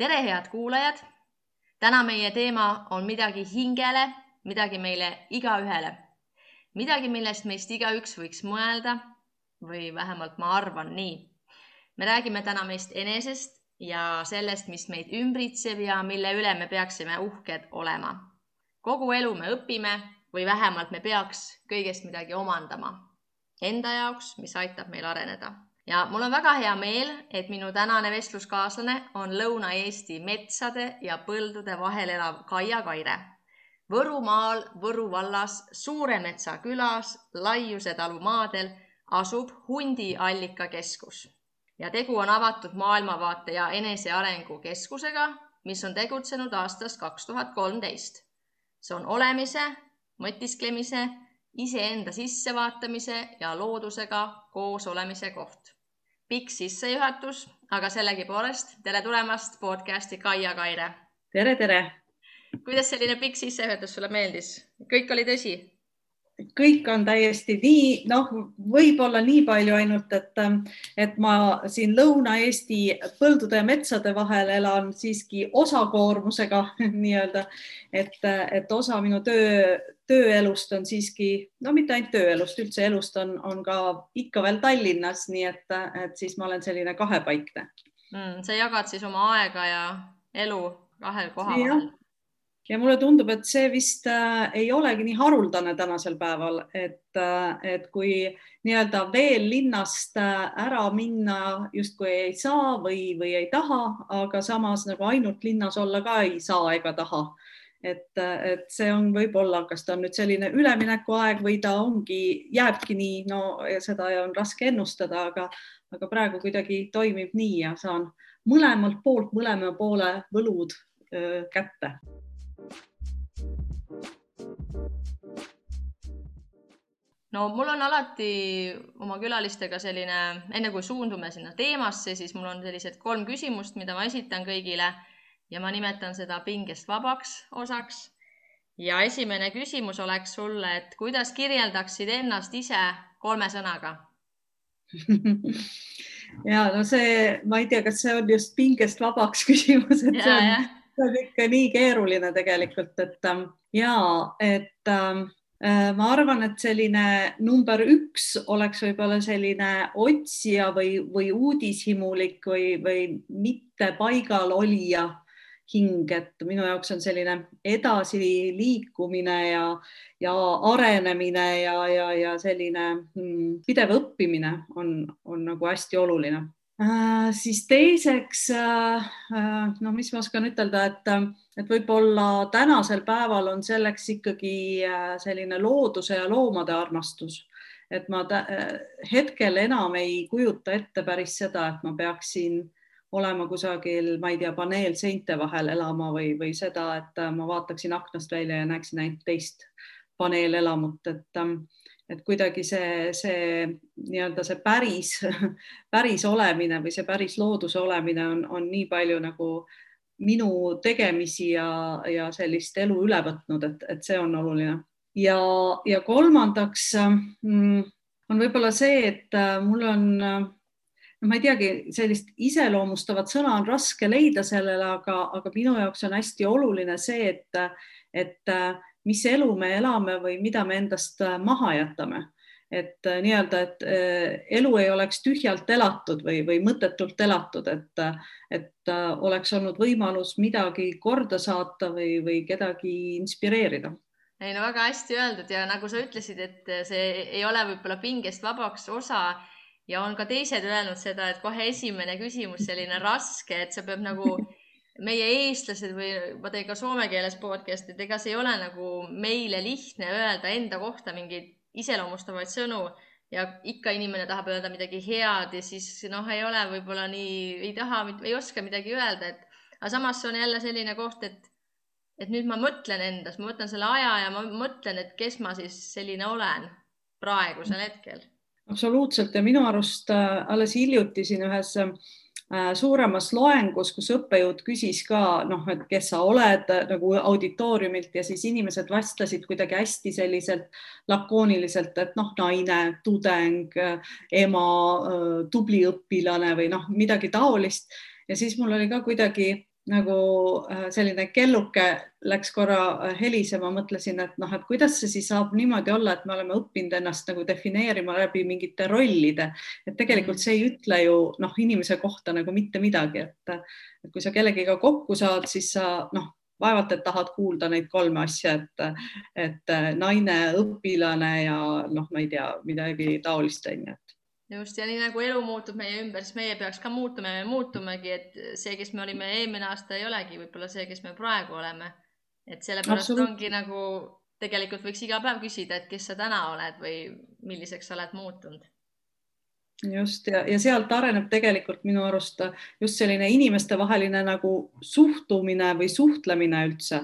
tere, head kuulajad. täna meie teema on midagi hingele, midagi meile igaühele, midagi, millest meist igaüks võiks mõelda või vähemalt ma arvan nii. me räägime täna meist enesest ja sellest, mis meid ümbritseb ja mille üle me peaksime uhked olema. kogu elu me õpime või vähemalt me peaks kõigest midagi omandama enda jaoks, mis aitab meil areneda ja mul on väga hea meel, et minu tänane vestluskaaslane on Lõuna-Eesti metsade ja põldude vahel elav Kaia Kaire. Võrumaal Võru vallas Suuremetsa külas Laiuse talu maadel asub Hundi allikakeskus ja tegu on avatud maailmavaate ja enesearengu keskusega, mis on tegutsenud aastast kaks tuhat kolmteist. see on olemise, mõtisklemise, iseenda sissevaatamise ja loodusega koos olemise koht pikk sissejuhatus, aga sellegipoolest tere tulemast podcasti Kaia Kaire. tere, tere. kuidas selline pikk sissejuhatus sulle meeldis, kõik oli tõsi? Kõik on täiesti nii, noh, võib-olla nii palju ainult, et, et ma siin Lõuna-Eesti põldude ja metsade vahel elan siiski osakoormusega nii-öelda, et, et osa minu töö, tööelust on siiski, no mitte ainult tööelust, üldse elust on, on ka ikka veel Tallinnas, nii et, et siis ma olen selline kahepaikne mm,. sa jagad siis oma aega ja elu kahe koha vahel? Ja mulle tundub, et see vist äh, ei olegi nii haruldane tänasel päeval, et, äh, et kui nii-öelda veel linnast äh, ära minna justkui ei saa või, või ei taha, aga samas nagu ainult linnas olla ka ei saa ega taha et, et see on võib-olla, kas ta on nüüd selline üleminekuaeg või ta ongi, jääbki nii, no seda on raske ennustada, aga, aga praegu kuidagi toimib nii ja saan mõlemalt poolt mõlema poole võlud öö, kätte. No mul on alati oma külalistega selline, enne kui suundume sinna teemasse, siis mul on sellised kolm küsimust, mida ma esitan kõigile. Ja ma nimetan seda pingest vabaks osaks. ja esimene küsimus oleks sulle, et kuidas kirjeldaksid ennast ise kolme sõnaga? Ja no see, ma ei tea, kas see on just pingest vabaks küsimus, et ja, see, on, see on ikka nii keeruline tegelikult, et ähm, ja et äh, ma arvan, et selline number üks oleks võib-olla selline otsija või, või uudishimulik või, või mitte paigal olija hing, et minu jaoks on selline edasiliikumine ja, ja arenemine ja, ja, ja selline mm, pidev õppimine on, on nagu hästi oluline äh,. Siis teiseks äh, äh, no mis ma oskan ütelda, et, et võib-olla tänasel päeval on selleks ikkagi äh, selline looduse ja loomade armastus. Et ma hetkel enam ei kujuta ette päris seda, et ma peaksin olema kusagil, ma ei tea, paneelseinte vahel elama või, või seda, et äh, ma vaataksin aknast välja ja näeksin ainult teist paneelelamut, et et kuidagi see, see nii-öelda see päris, päris olemine või see päris looduse olemine on, on nii palju nagu minu tegemisi ja, ja sellist elu üle võtnud, et, et see on oluline. ja, ja kolmandaks mm, on võib-olla see, et äh, mul on no ma ei teagi, sellist iseloomustavat sõna on raske leida sellele, aga, aga minu jaoks on hästi oluline see, et, et mis elu me elame või mida me endast maha jätame. et nii-öelda, et elu ei oleks tühjalt elatud või, või mõttetult elatud, et, et oleks olnud võimalus midagi korda saata või, või kedagi inspireerida ei no väga hästi öeldud ja nagu sa ütlesid, et see ei ole võib-olla pingest vabaks osa ja on ka teised öelnud seda, et kohe esimene küsimus selline raske, et see peab nagu meie eestlased või ma teen ka soome keeles podcast'i, et ega see ei ole nagu meile lihtne öelda enda kohta mingeid iseloomustavaid sõnu ja ikka inimene tahab öelda midagi head ja siis noh, ei ole võib-olla nii, ei taha, ei oska midagi öelda, et aga samas see on jälle selline koht, et et nüüd ma mõtlen endas, ma võtan selle aja ja ma mõtlen, et kes ma siis selline olen praegusel hetkel. Absoluutselt ja minu arust äh, alles hiljuti siin ühes äh, suuremas loengus, kus õppejõud küsis ka noh, et kes sa oled nagu auditooriumilt ja siis inimesed vastasid kuidagi hästi selliselt lakooniliselt, et noh, naine, tudeng, ema, tubli õpilane või noh, midagi taolist. ja siis mul oli ka kuidagi nagu äh, selline kelluke läks korra äh, helisema, mõtlesin, et noh, et kuidas see siis saab niimoodi olla, et me oleme õppinud ennast nagu defineerima läbi mingite rollide, et tegelikult mm. see ei ütle ju noh, inimese kohta nagu mitte midagi, et, et kui sa kellegiga kokku saad, siis sa noh, vaevalt, et tahad kuulda neid kolme asja, et, et naine, õpilane ja noh, ma ei tea, midagi taolist onju, et just ja nii nagu elu muutub meie ümber, siis meie peaks ka muutuma ja me muutumegi, et see, kes me olime eelmine aasta, ei olegi võib-olla see, kes me praegu oleme. et sellepärast ongi nagu tegelikult võiks iga päev küsida, et kes sa täna oled või milliseks sa oled muutunud just ja, ja sealt areneb tegelikult minu arust just selline inimestevaheline nagu suhtumine või suhtlemine üldse,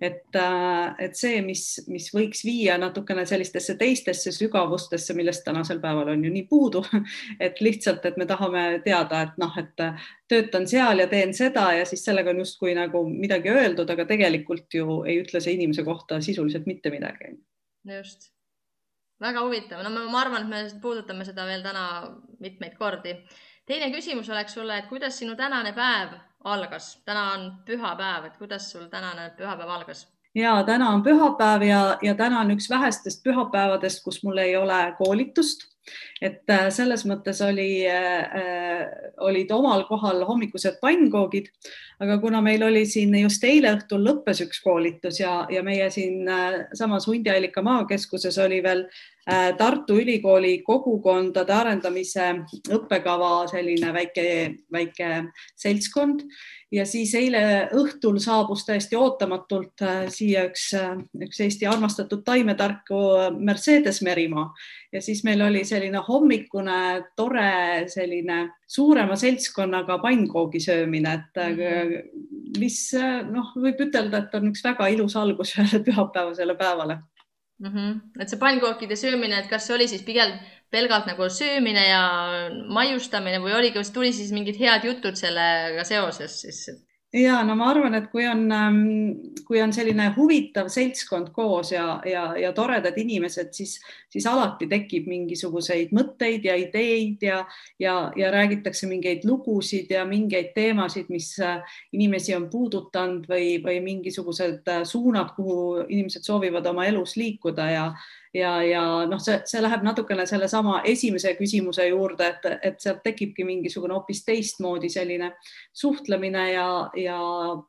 et, äh, et see, mis, mis võiks viia natukene sellistesse teistesse sügavustesse, millest tänasel päeval on ju nii puudu, et lihtsalt, et me tahame teada, et noh, et töötan seal ja teen seda ja siis sellega on justkui nagu midagi öeldud, aga tegelikult ju ei ütle see inimese kohta sisuliselt mitte midagi. just väga huvitav, no ma arvan, et me puudutame seda veel täna mitmeid kordi. teine küsimus oleks sulle, et kuidas sinu tänane päev algas, täna on pühapäev, et kuidas sul tänane pühapäev algas? ja täna on pühapäev ja, ja täna on üks vähestest pühapäevadest, kus mul ei ole koolitust et äh, selles mõttes oli, äh, olid omal kohal hommikused pannkoogid, aga kuna meil oli siin just eile õhtul lõppes üks koolitus ja, ja meie siin äh, Hundiallika maakeskuses oli veel Tartu Ülikooli kogukondade arendamise õppekava selline väike, väike seltskond. Ja siis eile õhtul saabus täiesti ootamatult siia üks, üks Eesti armastatud taimetarku Mercedes Merimaa. Ja siis meil oli selline hommikune tore selline suurema seltskonnaga pannkoogi söömine, et -hmm. mis noh, võib ütelda, et on üks väga ilus algus ühele pühapäevasele päevale mm. -hmm. et see pannkookide söömine, et kas see oli siis pigem pelgalt nagu söömine ja maiustamine või oli, kas tuli siis mingid head jutud sellega seoses siis? Ja no ma arvan, et kui on, ähm, kui on selline huvitav seltskond koos ja, ja, ja toredad inimesed, siis, siis alati tekib mingisuguseid mõtteid ja ideid ja, ja, ja räägitakse mingeid lugusid ja mingeid teemasid, mis äh, inimesi on puudutanud või, või mingisugused äh, suunad, kuhu inimesed soovivad oma elus liikuda ja ja, ja noh, see, see läheb natukene sellesama esimese küsimuse juurde, et, et sealt tekibki mingisugune hoopis teistmoodi selline suhtlemine ja, ja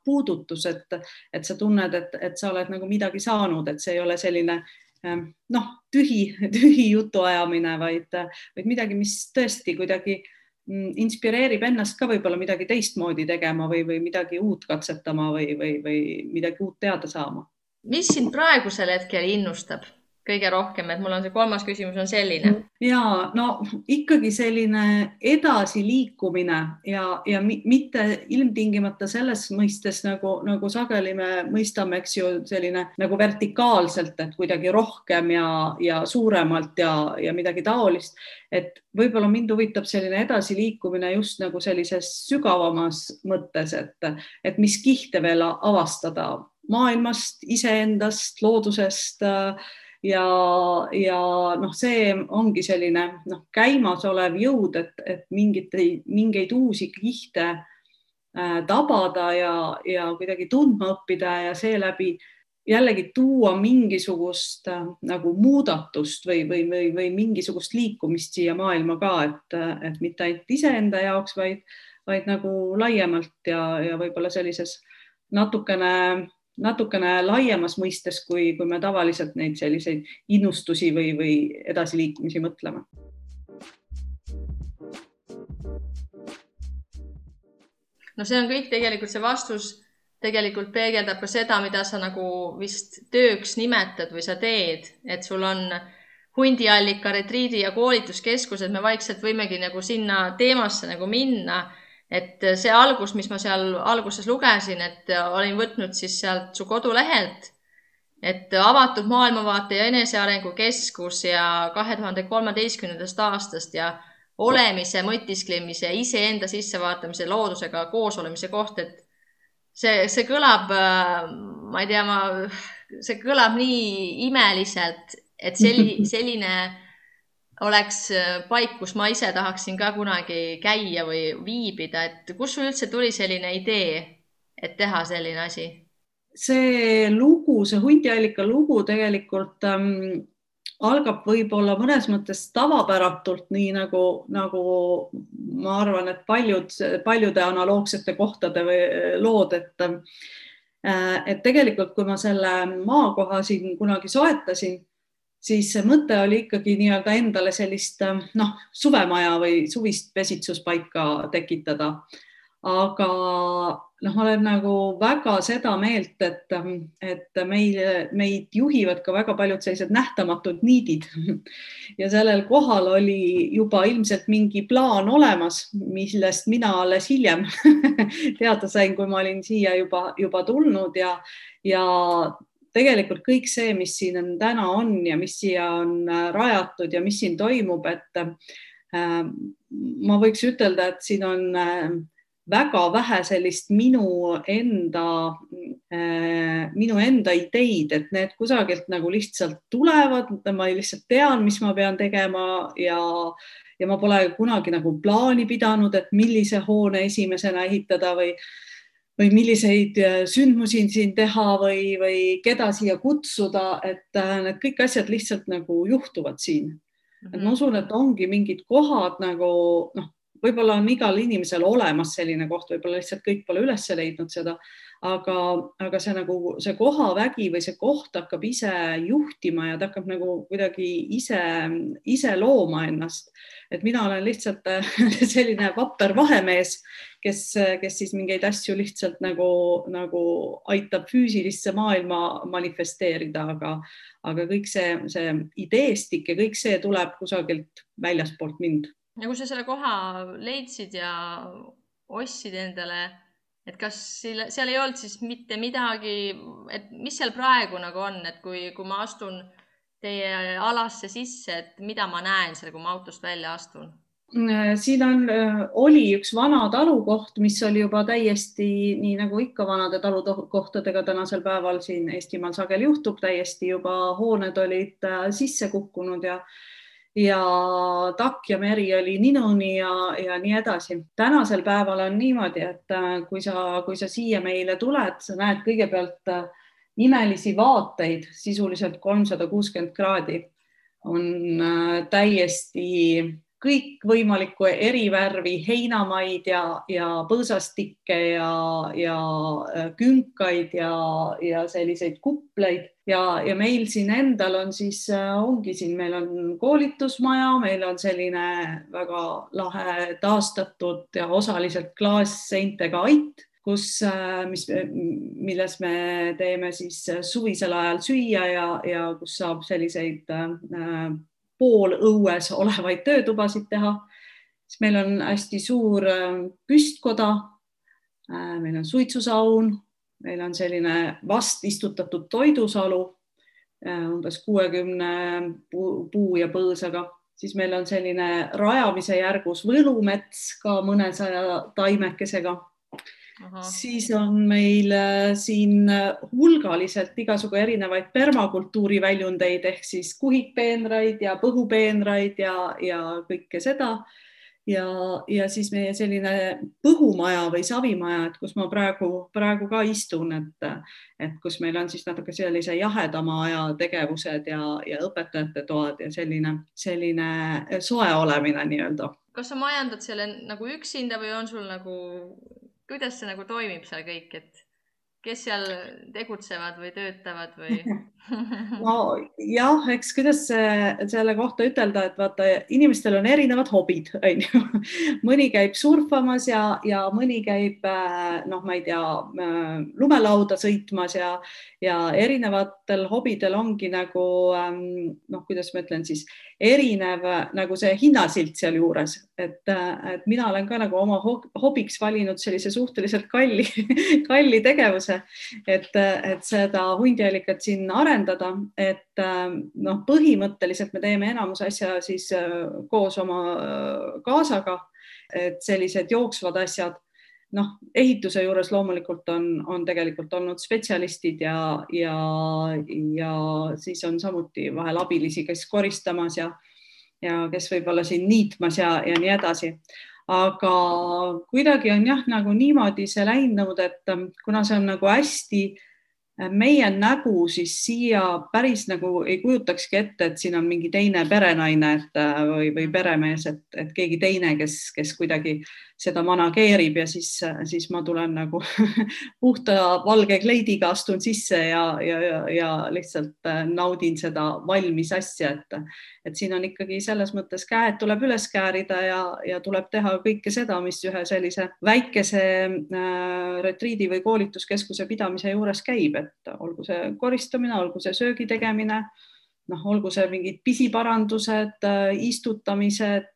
puudutus, et, et sa tunned, et, et sa oled nagu midagi saanud, et see ei ole selline ehm, noh, tühi, tühi jutuajamine, vaid, vaid midagi, mis tõesti kuidagi mm, inspireerib ennast ka võib-olla midagi teistmoodi tegema või, või midagi uut katsetama või, või, või midagi uut teada saama. mis sind praegusel hetkel innustab? Kõige rohkem, et mul on see kolmas küsimus on selline. ja no ikkagi selline edasiliikumine ja, ja mitte ilmtingimata selles mõistes nagu, nagu sageli me mõistame, eks ju, selline nagu vertikaalselt, et kuidagi rohkem ja, ja suuremalt ja, ja midagi taolist. et võib-olla mind huvitab selline edasiliikumine just nagu sellises sügavamas mõttes, et, et mis kihte veel avastada maailmast, iseendast, loodusest äh, ja, ja noh, see ongi selline noh, käimasolev jõud, et, et mingit, mingeid uusi kihte äh, tabada ja, ja kuidagi tundma õppida ja seeläbi jällegi tuua mingisugust äh, nagu muudatust või, või, või, või mingisugust liikumist siia maailma ka, et, et mitte ainult iseenda jaoks, vaid, vaid nagu laiemalt ja, ja võib-olla sellises natukene natukene laiemas mõistes, kui, kui me tavaliselt neid selliseid innustusi või, või edasiliikumisi mõtleme. no see on kõik tegelikult see vastus tegelikult peegeldab ka seda, mida sa nagu vist tööks nimetad või sa teed, et sul on hundiallika retriidi ja koolituskeskused, me vaikselt võimegi nagu sinna teemasse nagu minna et see algus, mis ma seal alguses lugesin, et olin võtnud siis sealt su kodulehelt, et avatud maailmavaate ja enesearengu keskus ja kahe tuhande kolmeteistkümnendast aastast ja olemise, mõtisklemise, iseenda sissevaatamise, loodusega koosolemise koht, et see, see kõlab, ma ei tea, ma, see kõlab nii imeliselt, et selli, selline oleks äh, paik, kus ma ise tahaksin ka kunagi käia või viibida, et kust sul üldse tuli selline idee, et teha selline asi? see lugu, see hundiallika lugu tegelikult ähm, algab võib-olla mõnes mõttes tavapäratult, nii nagu, nagu ma arvan, et paljud, paljude analoogsete kohtade või lood, et äh, et tegelikult, kui ma selle maakoha siin kunagi soetasin, siis mõte oli ikkagi nii-öelda endale sellist noh, suvemaja või suvist pesitsuspaika tekitada. Aga noh, ma olen nagu väga seda meelt, et, et meil, meid juhivad ka väga paljud sellised nähtamatud niidid. Ja sellel kohal oli juba ilmselt mingi plaan olemas, millest mina alles hiljem teada sain, kui ma olin siia juba, juba tulnud ja, ja tegelikult kõik see, mis siin on täna on ja mis siia on rajatud ja mis siin toimub, et äh, ma võiks ütelda, et siin on äh, väga vähe sellist minu enda, äh, minu enda ideid, et need kusagilt nagu lihtsalt tulevad, ma lihtsalt tean, mis ma pean tegema ja, ja ma pole kunagi nagu plaani pidanud, et millise hoone esimesena ehitada või, või milliseid äh, sündmusi siin teha või, või keda siia kutsuda, et äh, need kõik asjad lihtsalt nagu juhtuvad siin. et ma mhm. usun, et ongi mingid kohad nagu noh võib-olla on igal inimesel olemas selline koht, võib-olla lihtsalt kõik pole üles leidnud seda, aga, aga see nagu see kohavägi või see koht hakkab ise juhtima ja ta hakkab nagu kuidagi ise, ise looma ennast. et mina olen lihtsalt selline vapper vahemees, kes, kes siis mingeid asju lihtsalt nagu, nagu aitab füüsilisse maailma manifesteerida, aga, aga kõik see, see ideestik ja kõik see tuleb kusagilt väljaspoolt mind ja kui sa selle koha leidsid ja ostsid endale, et kas seal, ei olnud siis mitte midagi, et mis seal praegu nagu on, et kui, kui ma astun teie alasse sisse, et mida ma näen seal, kui ma autost välja astun? siin on, oli üks vana talukoht, mis oli juba täiesti nii nagu ikka vanade talukohtadega tänasel päeval siin Eestimaal sageli juhtub, täiesti juba hooned olid äh, sisse kukkunud ja ja takk ja meri oli ninuni ja, ja nii edasi. tänasel päeval on niimoodi, et äh, kui sa, kui sa siia meile tuled, sa näed kõigepealt äh, imelisi vaateid sisuliselt kolmsada kuuskümmend kraadi on äh, täiesti kõikvõimalikku erivärvi heinamaid ja, ja põõsastikke ja, ja künkaid ja, ja selliseid kupleid ja, ja meil siin endal on siis, äh, ongi siin, meil on koolitusmaja, meil on selline väga lahe taastatud ja osaliselt klaasseintega ait kus, äh, mis, milles me teeme siis suvisel ajal süüa ja, ja kus saab selliseid äh, poolõues olevaid töötubasid teha, siis meil on hästi suur äh, püstkoda. Äh, meil on suitsusaun, meil on selline vast istutatud toidusalu äh, umbes kuuekümne puu ja põõsaga, siis meil on selline rajamise järgus võlumets ka mõnesaja taimekesega. Siis on meil äh, siin äh, hulgaliselt igasugu erinevaid permakultuuri väljundeid ehk siis kuhikpeenraid ja põhupeenraid ja, ja kõike seda. Ja, ja siis meie selline põhumaja või savimaja, et kus ma praegu, praegu ka istun, et, et kus meil on siis natuke sellise jahedama aja tegevused ja, ja õpetajate toad ja selline, selline soe olemine nii-öelda. kas sa majandad selle nagu üksinda või on sul nagu kuidas see nagu toimib seal kõik, et kes seal tegutsevad või töötavad või nojah, eks kuidas selle kohta ütelda, et vaata, inimestel on erinevad hobid, on ju. mõni käib surfamas ja, ja mõni käib äh, noh, ma ei tea, äh, lumelauda sõitmas ja, ja erinevatel hobidel ongi nagu ähm, noh, kuidas ma ütlen siis erinev nagu see hinnasilt sealjuures, et, et mina olen ka nagu oma hobiks valinud sellise suhteliselt kalli, kalli tegevuse, et, et seda hundiallikat siin arendada, et noh, põhimõtteliselt me teeme enamus asja siis koos oma kaasaga, et sellised jooksvad asjad noh, ehituse juures loomulikult on, on tegelikult olnud spetsialistid ja, ja, ja siis on samuti vahel abilisi, kes koristamas ja, ja kes võib-olla siin niitmas ja, ja nii edasi. aga kuidagi on jah, nagu niimoodi see läinud, et kuna see on nagu hästi äh, meie nägu siis siia päris nagu ei kujutakski ette, et siin on mingi teine perenaine et, äh, või, või peremees, et, et keegi teine, kes, kes kuidagi seda manageerib ja siis, siis ma tulen nagu puhta valge kleidiga astun sisse ja, ja, ja, ja lihtsalt äh, naudin seda valmis asja, et, et siin on ikkagi selles mõttes käed tuleb üles käärida ja, ja tuleb teha kõike seda, mis ühe sellise väikese äh, retriidi või koolituskeskuse pidamise juures käib, et olgu see koristamine, olgu see söögi tegemine noh, olgu see mingid pisiparandused, istutamised,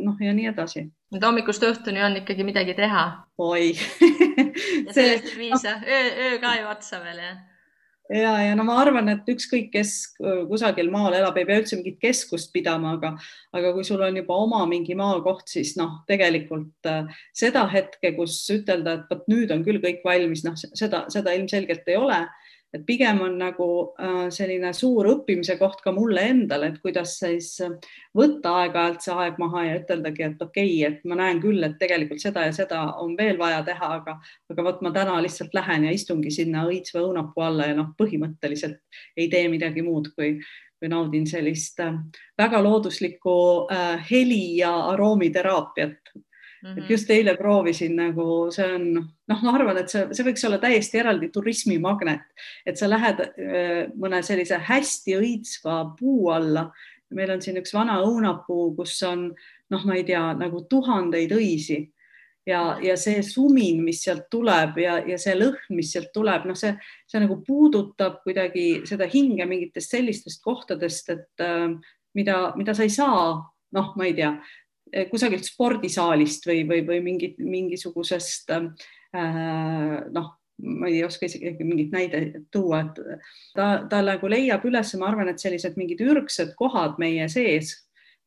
noh ja nii edasi. et hommikust õhtuni on ikkagi midagi teha. oi. Ja sellest ei piisa, öö, öö ka ju otsa veel jah ja, ja no ma arvan, et ükskõik, kes kusagil maal elab, ei pea üldse mingit keskust pidama, aga, aga kui sul on juba oma mingi maakoht, siis noh, tegelikult äh, seda hetke, kus ütelda, et vot nüüd on küll kõik valmis, noh, seda, seda ilmselgelt ei ole et pigem on nagu äh, selline suur õppimise koht ka mulle endale, et kuidas siis äh, võtta aeg-ajalt see aeg maha ja üteldagi, et okei okay,, et ma näen küll, et tegelikult seda ja seda on veel vaja teha, aga, aga vot ma täna lihtsalt lähen ja istungi sinna õits või õunapuu alla ja noh, põhimõtteliselt ei tee midagi muud, kui, kui naudin sellist äh, väga looduslikku heli ja aroomiterapiat Mm -hmm. et mhm. just eile proovisin nagu see on, noh, ma arvan, et see, see võiks olla täiesti eraldi turismimagnet, et sa lähed äh, mõne sellise hästi õitsva puu alla. meil on siin üks vana õunapuu, kus on noh, ma ei tea, nagu tuhandeid õisi ja, ja see sumin, mis sealt tuleb ja, ja see lõhn, mis sealt tuleb, noh, see, see nagu puudutab kuidagi seda hinge mingitest sellistest kohtadest, et äh, mida, mida sa ei saa, noh, ma ei tea, kusagilt spordisaalist või, või, või mingit, mingisugusest äh, noh, ma ei oska isegi mingit näidet tuua, et ta, ta nagu leiab üles, ma arvan, et sellised mingid ürgsed kohad meie sees,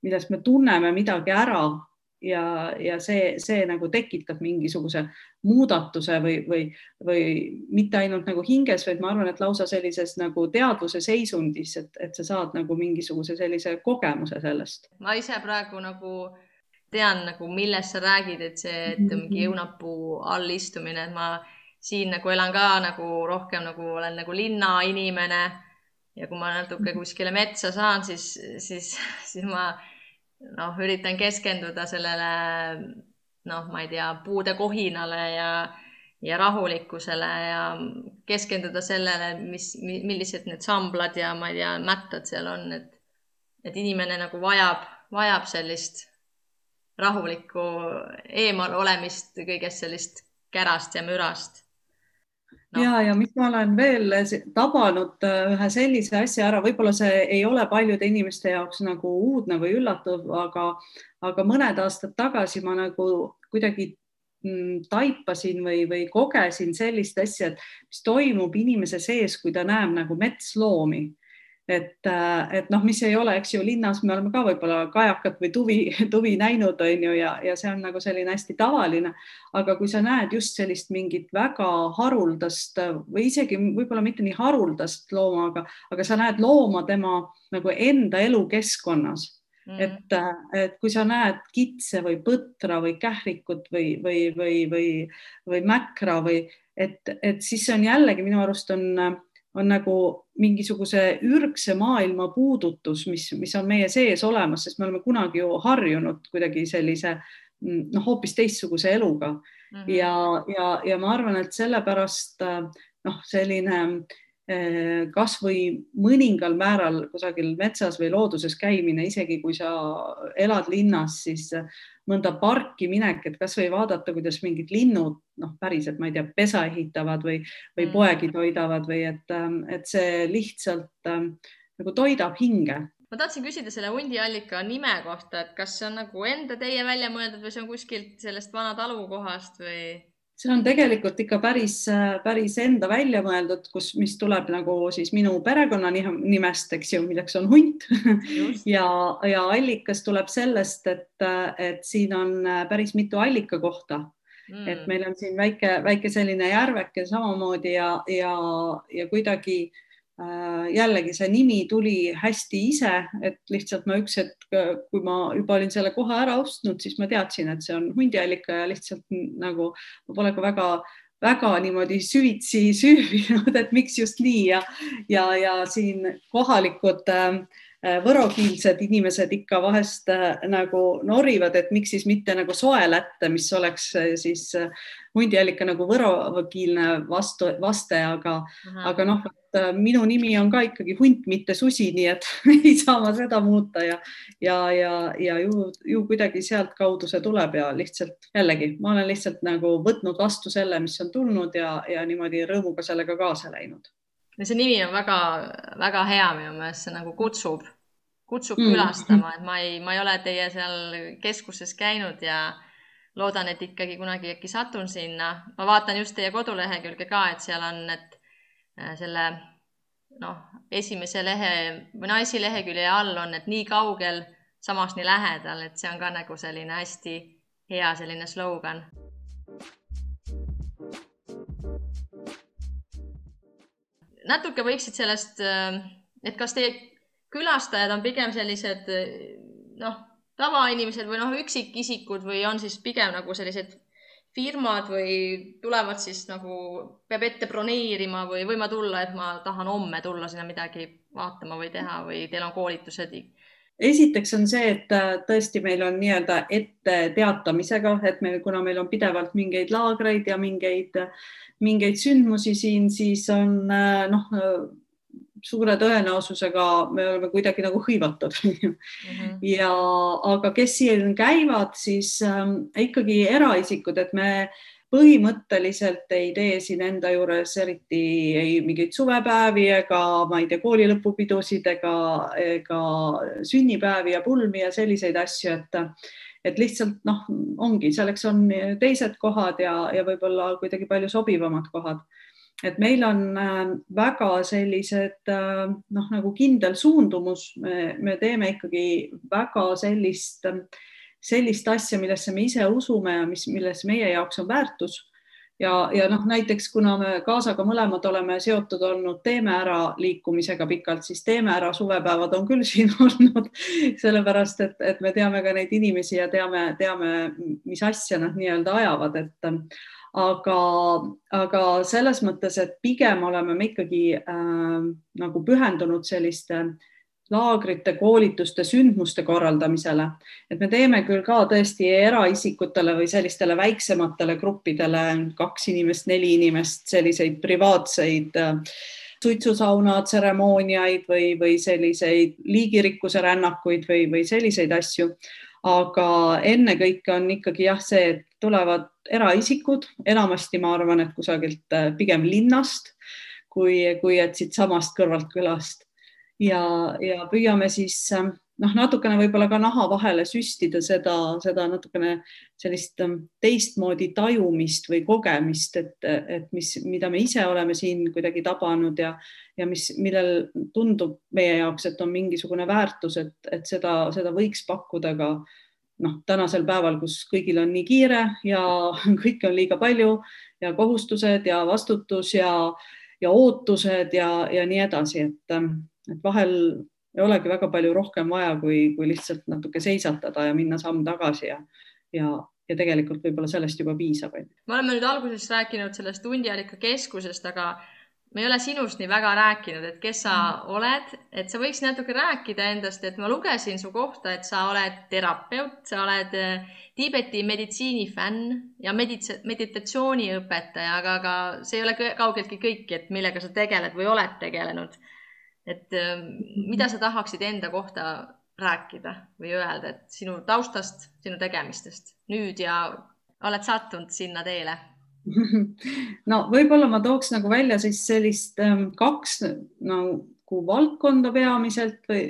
millest me tunneme midagi ära ja, ja see, see nagu tekitab mingisuguse muudatuse või, või, või mitte ainult nagu hinges, vaid ma arvan, et lausa sellises nagu teadvuse seisundis, et, et sa saad nagu mingisuguse sellise kogemuse sellest. ma ise praegu nagu tean nagu, millest sa räägid, et see, et mingi mhm. õunapuu all istumine, et ma siin nagu elan ka nagu rohkem nagu olen nagu linnainimene ja kui ma natuke mhm. kuskile metsa saan, siis, siis, siis ma noh, üritan keskenduda sellele noh, ma ei tea, puude kohinale ja, ja rahulikkusele ja keskenduda sellele, mis, millised need samblad ja ma ei tea, mättad seal on, et, et inimene nagu vajab, vajab sellist rahulikku eemal olemist kõigest sellist kärast ja mürast. No.. ja, ja mis ma olen veel tabanud äh, ühe sellise asja ära, võib-olla see ei ole paljude inimeste jaoks nagu uudne või üllatav, aga, aga mõned aastad tagasi ma nagu kuidagi mm, taipasin või, või kogesin sellist asja, et mis toimub inimese sees, kui ta näeb nagu metsloomi et, äh, et noh, mis ei ole, eks ju, linnas me oleme ka võib-olla kajakat või tuvi, tuvi näinud, on ju, ja, ja see on nagu selline hästi tavaline. aga kui sa näed just sellist mingit väga haruldast või isegi võib-olla mitte nii haruldast looma, aga, aga sa näed looma tema nagu enda elukeskkonnas Mm. et, äh, et kui sa näed kitse või põtra või kährikut või, või, või, või, või mäkra või et, et siis see on jällegi minu arust on on nagu mingisuguse ürgse maailma puudutus, mis, mis on meie sees olemas, sest me oleme kunagi ju harjunud kuidagi sellise noh, hoopis teistsuguse eluga mm -hmm. ja, ja, ja ma arvan, et sellepärast noh, selline eh, kasvõi mõningal määral kusagil metsas või looduses käimine, isegi kui sa elad linnas, siis mõnda parki minek, et kasvõi vaadata, kuidas mingid linnud noh, päriselt, ma ei tea, pesa ehitavad või, või mm. poegi toidavad või et, ähm, et see lihtsalt ähm, nagu toidab hinge. ma tahtsin küsida selle hundiallika nime kohta, et kas see on nagu enda teie välja mõeldud või see on kuskilt sellest vana talukohast või? See on tegelikult ikka päris, päris enda välja mõeldud, kus, mis tuleb nagu siis minu perekonnanimest, eks ju, milleks on hunt. Ja, ja allikas tuleb sellest, et, et siin on päris mitu allikakohta mm.. et meil on siin väike, väike selline järveke samamoodi ja, ja, ja kuidagi Äh, jällegi see nimi tuli hästi ise, et lihtsalt ma üks hetk, kui ma juba olin selle koha ära ostnud, siis ma teadsin, et see on hundiallika ja lihtsalt nagu ma pole ka väga väga niimoodi süvitsi süüvinud, et miks just nii ja, ja, ja siin kohalikud äh, võrokiilsed inimesed ikka vahest äh, nagu norivad, et miks siis mitte nagu soelätte, mis oleks äh, siis äh, hundiallika nagu võrokiilne vastu, vaste, aga, aga noh, minu nimi on ka ikkagi hunt, mitte susi, nii et ei saa ma seda muuta ja, ja, ja, ja ju, ju kuidagi sealtkaudu see tuleb ja lihtsalt jällegi ma olen lihtsalt nagu võtnud vastu selle, mis on tulnud ja, ja niimoodi rõõmuga sellega kaasa läinud ja see nimi on väga-väga hea minu meelest, see nagu kutsub, kutsub mm. külastama, et ma ei, ma ei ole teie seal keskuses käinud ja loodan, et ikkagi kunagi äkki satun sinna. ma vaatan just teie kodulehekülge ka, et seal on, et äh, selle noh, esimese lehe või no esilehekülje all on, et nii kaugel, samas nii lähedal, et see on ka nagu selline hästi hea selline slogan. Natuke võiksid sellest, äh, et kas teie külastajad on pigem sellised noh tavainimesed või noh, üksikisikud või on siis pigem nagu sellised firmad või tulevad siis nagu, peab ette broneerima või võin ma tulla, et ma tahan homme tulla sinna midagi vaatama või teha või teil on koolitused? Esiteks on see, et äh, tõesti meil on nii-öelda ette teatamisega, et meil, kuna meil on pidevalt mingeid laagreid ja mingeid, mingeid sündmusi siin, siis on äh, noh suure tõenäosusega me oleme kuidagi nagu hõivatud mm. -hmm. ja, aga kes siin käivad, siis ähm, ikkagi eraisikud, et me põhimõtteliselt ei tee siin enda juures eriti ei mingeid suvepäevi ega ma ei tea, kooli lõpupidusid ega, ega sünnipäevi ja pulmi ja selliseid asju, et et lihtsalt noh, ongi, selleks on teised kohad ja, ja võib-olla kuidagi palju sobivamad kohad. Et meil on äh, väga sellised äh, noh, nagu kindel suundumus, me teeme ikkagi väga sellist, sellist asja, millesse me ise usume ja mis, milles meie jaoks on väärtus. Ja, ja noh, näiteks kuna me kaasaga mõlemad oleme seotud olnud Teeme Ära liikumisega pikalt, siis Teeme Ära suvepäevad on küll siin olnud, sellepärast et, et me teame ka neid inimesi ja teame, teame, mis asja nad nii-öelda ajavad, et aga, aga selles mõttes, et pigem oleme me ikkagi äh, nagu pühendunud selliste laagrite, koolituste, sündmuste korraldamisele, et me teeme küll ka tõesti eraisikutele või sellistele väiksematele gruppidele, kaks inimest, neli inimest, selliseid privaatseid äh, suitsusauna tseremooniaid või, või selliseid liigirikkuse rännakuid või, või selliseid asju. Aga ennekõike on ikkagi jah, see, et tulevad eraisikud, enamasti ma arvan, et kusagilt äh, pigem linnast, kui, kui et siitsamast kõrvalt külast ja, ja püüame siis ähm, noh, natukene võib-olla ka naha vahele süstida seda, seda natukene sellist ähm, teistmoodi tajumist või kogemist, et, et mis, mida me ise oleme siin kuidagi tabanud ja, ja mis, millel tundub meie jaoks, et on mingisugune väärtus, et, et seda, seda võiks pakkuda ka noh, tänasel päeval, kus kõigil on nii kiire ja kõike on liiga palju ja kohustused ja vastutus ja, ja ootused ja, ja nii edasi, et, et vahel ei olegi väga palju rohkem vaja, kui, kui lihtsalt natuke seisatada ja minna samm tagasi ja, ja, ja tegelikult võib-olla sellest juba piisab. me oleme nüüd alguses rääkinud sellest hundiallika keskusest, aga me ei ole sinust nii väga rääkinud, et kes sa mm. oled, et sa võiks natuke rääkida endast, et ma lugesin su kohta, et sa oled terapeut, sa oled äh, Tiibeti meditsiinifänn ja medits-, meditatsiooniõpetaja, aga, aga see ei ole kaugeltki kõik, et millega sa tegeled või oled tegelenud et ähm, mida sa tahaksid enda kohta rääkida või öelda, et sinu taustast, sinu tegemistest nüüd ja oled sattunud sinna teele? no võib-olla ma tooks nagu välja siis sellist ähm, kaks nagu valdkonda peamiselt või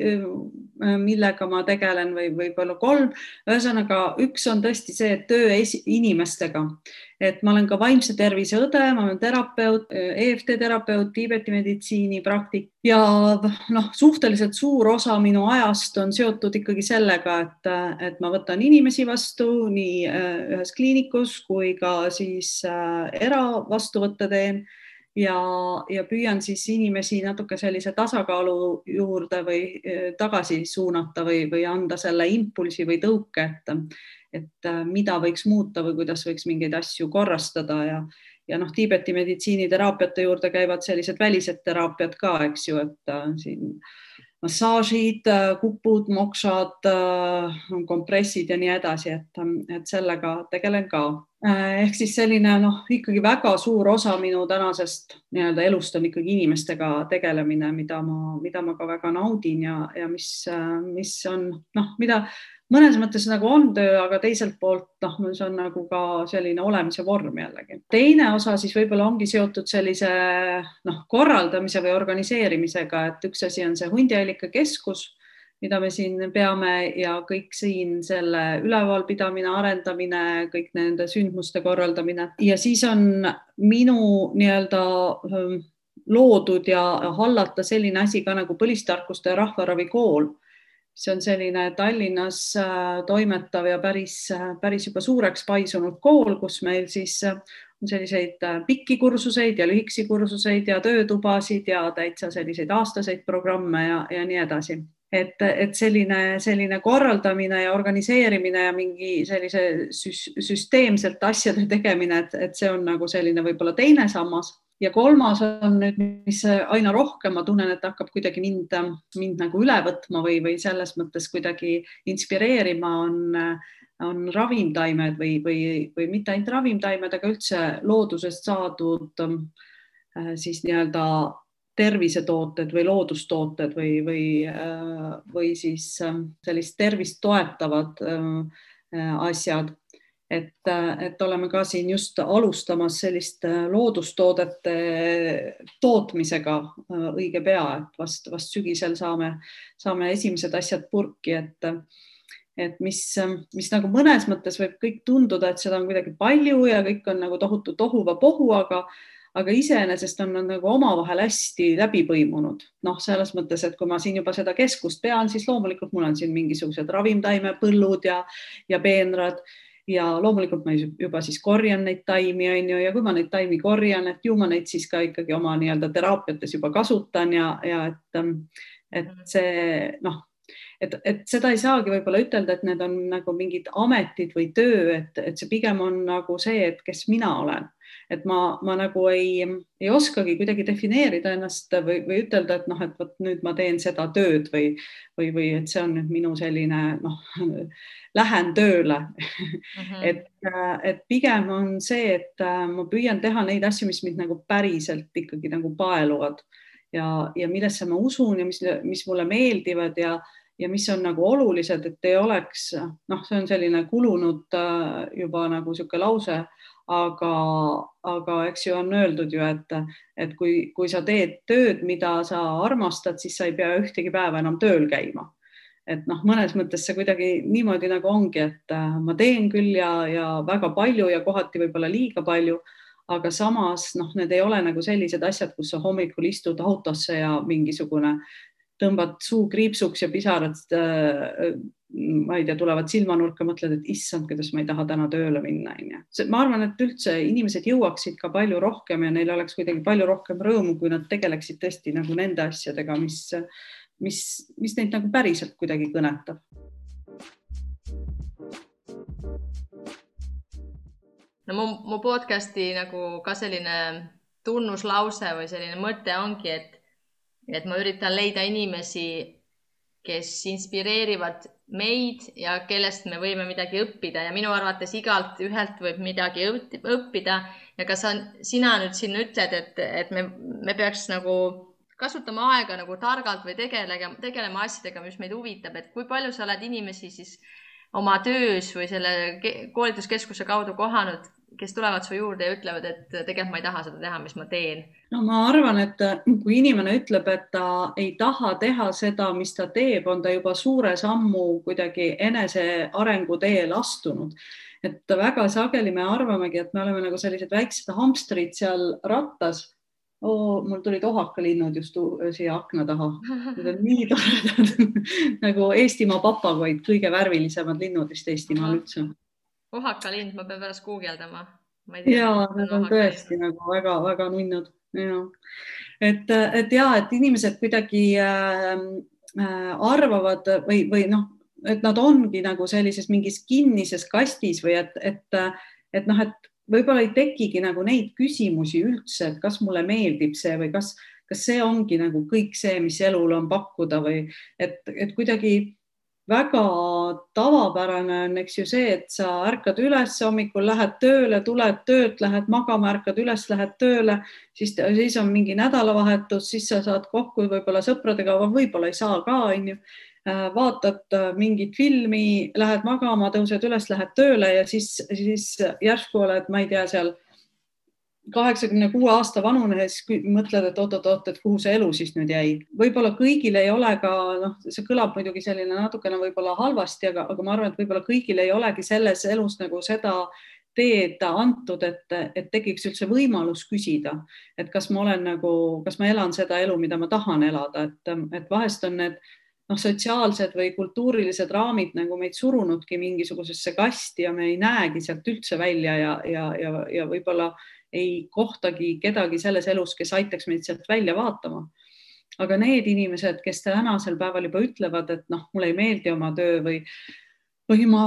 millega ma tegelen või võib-olla kolm. ühesõnaga, üks on tõesti see töö inimestega, et ma olen ka vaimse tervise õde, ma olen terapeut, EFT terapeut, Tiibeti meditsiini praktik ja noh, suhteliselt suur osa minu ajast on seotud ikkagi sellega, et, et ma võtan inimesi vastu nii ühes kliinikus kui ka siis eravastuvõtte teen ja, ja püüan siis inimesi natuke sellise tasakaalu juurde või eh, tagasi suunata või, või anda selle impulsi või tõuke, et, et eh, mida võiks muuta või kuidas võiks mingeid asju korrastada ja, ja noh, Tiibeti meditsiiniteraapiate juurde käivad sellised välised teraapiad ka, eks ju, et äh, siin massaažid, kupud, moksad, kompressid ja nii edasi, et, et sellega tegelen ka. Äh, ehk siis selline noh, ikkagi väga suur osa minu tänasest nii-öelda elust on ikkagi inimestega tegelemine, mida ma, mida ma ka väga naudin ja, ja mis, mis on noh, mida mõnes mõttes nagu on töö, aga teiselt poolt noh, see on nagu ka selline olemise vorm jällegi. teine osa siis võib-olla ongi seotud sellise noh, korraldamise või organiseerimisega, et üks asi on see hundihällikakeskus mida me siin peame ja kõik siin selle ülevalpidamine, arendamine, kõik nende sündmuste korraldamine ja siis on minu nii-öelda loodud ja hallata selline asi ka nagu põlistarkuste rahvaravikool. See on selline Tallinnas äh, toimetav ja päris, äh, päris juba suureks paisunud kool, kus meil siis äh, on selliseid pikki kursuseid ja lühikesi kursuseid ja töötubasid ja täitsa selliseid aastaseid programme ja, ja nii edasi. Et, et selline, selline korraldamine ja organiseerimine ja mingi sellise süsteemselt asjade tegemine, et, et see on nagu selline võib-olla teine sammas ja kolmas on nüüd, mis aina rohkem ma tunnen, et hakkab kuidagi mind, mind nagu üle võtma või, või selles mõttes kuidagi inspireerima, on, on ravimtaimed või, või, või mitte ainult ravimtaimed, aga üldse loodusest saadud äh, siis nii-öelda tervisetooted või loodustooted või, või, äh, või siis ähm, sellist tervist toetavad äh, asjad. Et, äh, et oleme ka siin just alustamas sellist loodustoodete tootmisega õige pea, et vast, vast sügisel saame, saame esimesed asjad purki, et et mis, mis nagu mõnes mõttes võib kõik tunduda, et seda on kuidagi palju ja kõik on nagu tohutu tohuvapohu, aga aga iseenesest on nad nagu omavahel hästi läbi põimunud. noh, selles mõttes, et kui ma siin juba seda keskust pean, siis loomulikult mul on siin mingisugused ravimtaimepõllud ja, ja peenrad ja loomulikult ma juba siis korjan neid taimi, on ju, ja kui ma neid taimi korjan, et ju ma neid siis ka ikkagi oma nii-öelda teraapiates juba kasutan ja, ja et, et mhm. see noh, et, et seda ei saagi võib-olla ütelda, et need on nagu mingid ametid või töö, et, et see pigem on nagu see, et kes mina olen et ma, ma nagu ei, ei oskagi kuidagi defineerida ennast või, või ütelda, et noh, et vot nüüd ma teen seda tööd või, või, või et see on nüüd minu selline noh, lähen tööle mm. -hmm. et, et pigem on see, et äh, ma püüan teha neid asju, mis mind nagu päriselt ikkagi nagu paeluvad ja, ja millesse ma usun ja mis, mis mulle meeldivad ja ja mis on nagu olulised, et ei oleks, noh, see on selline kulunud äh, juba nagu niisugune lause, aga, aga eks ju on öeldud ju, et, et kui, kui sa teed tööd, mida sa armastad, siis sa ei pea ühtegi päeva enam tööl käima. et noh, mõnes mõttes see kuidagi niimoodi nagu ongi, et äh, ma teen küll ja, ja väga palju ja kohati võib-olla liiga palju, aga samas noh, need ei ole nagu sellised asjad, kus sa hommikul istud autosse ja mingisugune tõmbad suu kriipsuks ja pisarad äh, ma ei tea, tulevad silmanurka, mõtled, et issand, kuidas ma ei taha täna tööle minna, onju. ma arvan, et üldse inimesed jõuaksid ka palju rohkem ja neil oleks kuidagi palju rohkem rõõmu, kui nad tegeleksid tõesti nagu nende asjadega, mis, mis, mis neid nagu päriselt kuidagi kõnetab. no mu, mu podcast'i nagu ka selline tunnuslause või selline mõte ongi, et, et ma üritan leida inimesi, kes inspireerivad meid ja kellest me võime midagi õppida. Ja minu arvates igalt ühelt võib midagi õppida. Ja ka sa, sina nüüd siin ütled, et, et me, me peaks nagu kasutama aega nagu targalt või tegelema, tegelema asjadega, mis meid huvitab, et kui palju sa oled inimesi siis oma töös või selle koolituskeskuse kaudu kohanud, kes tulevad su juurde ja ütlevad, et tegelikult ma ei taha seda teha, mis ma teen? no ma arvan, et kui inimene ütleb, et ta ei taha teha seda, mis ta teeb, on ta juba suure sammu kuidagi enesearengu teel astunud. et väga sageli me arvamegi, et me oleme nagu sellised väiksed hamstrid seal rattas oo, mul tulid ohakalinnud just siia akna taha. Need on nii toredad nagu Eestimaa papagoid, kõige värvilisemad linnud vist Eestimaal üldse ohakalind, ma pean pärast guugeldama. ja, nad on tõesti nagu väga-väga nunnud jah, et, et ja, et inimesed kuidagi äh, äh, arvavad või, või noh, et nad ongi nagu sellises mingis kinnises kastis või et, et, et noh, et võib-olla ei tekigi nagu neid küsimusi üldse, et kas mulle meeldib see või kas, kas see ongi nagu kõik see, mis elul on pakkuda või et, et kuidagi väga tavapärane on, eks ju see, et sa ärkad üles hommikul, lähed tööle, tuled töölt, lähed magama, ärkad üles, lähed tööle, siis, siis on mingi nädalavahetus, siis sa saad kokku võib-olla sõpradega, võib-olla ei saa ka, onju. Äh, vaatad äh, mingit filmi, lähed magama, tõused üles, lähed tööle ja siis, siis järsku oled, ma ei tea, seal kaheksakümne kuue aasta vanune, siis mõtled, et oot-oot-oot, et kuhu see elu siis nüüd jäi. võib-olla kõigil ei ole ka noh, see kõlab muidugi selline natukene võib-olla halvasti, aga, aga ma arvan, et võib-olla kõigil ei olegi selles elus nagu seda teed antud, et, et tekiks üldse võimalus küsida, et kas ma olen nagu, kas ma elan seda elu, mida ma tahan elada, et, et vahest on need noh, sotsiaalsed või kultuurilised raamid nagu meid surunudki mingisugusesse kasti ja me ei näegi sealt üldse välja ja, ja, ja, ja võib-olla ei kohtagi kedagi selles elus, kes aitaks meid sealt välja vaatama. aga need inimesed, kes tänasel päeval juba ütlevad, et noh, mulle ei meeldi oma töö või või ma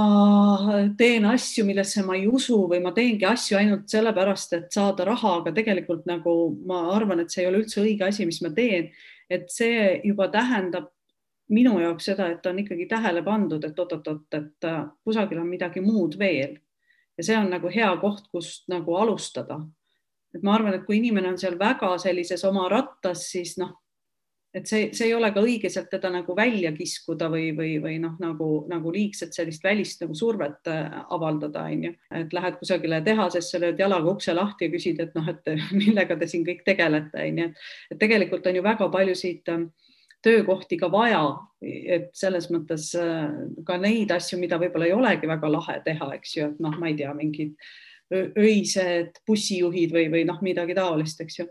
teen asju, millesse ma ei usu või ma teengi asju ainult sellepärast, et saada raha, aga tegelikult nagu ma arvan, et see ei ole üldse õige asi, mis ma teen. et see juba tähendab minu jaoks seda, et on ikkagi tähele pandud, et oot-oot-oot, et kusagil on midagi muud veel. ja see on nagu hea koht, kust nagu alustada et ma arvan, et kui inimene on seal väga sellises oma rattas, siis noh, et see, see ei ole ka õige sealt teda nagu välja kiskuda või, või, või noh, nagu, nagu liigselt sellist välist nagu survet äh, avaldada, onju. et lähed kusagile tehasesse, lööd jalaga ukse lahti ja küsid, et noh, et millega te siin kõik tegelete, onju. et tegelikult on ju väga paljusid ähm, töökohti ka vaja, et selles mõttes äh, ka neid asju, mida võib-olla ei olegi väga lahe teha, eks ju, et noh, ma ei tea, mingid öised bussijuhid või, või noh, midagi taolist, eks ju.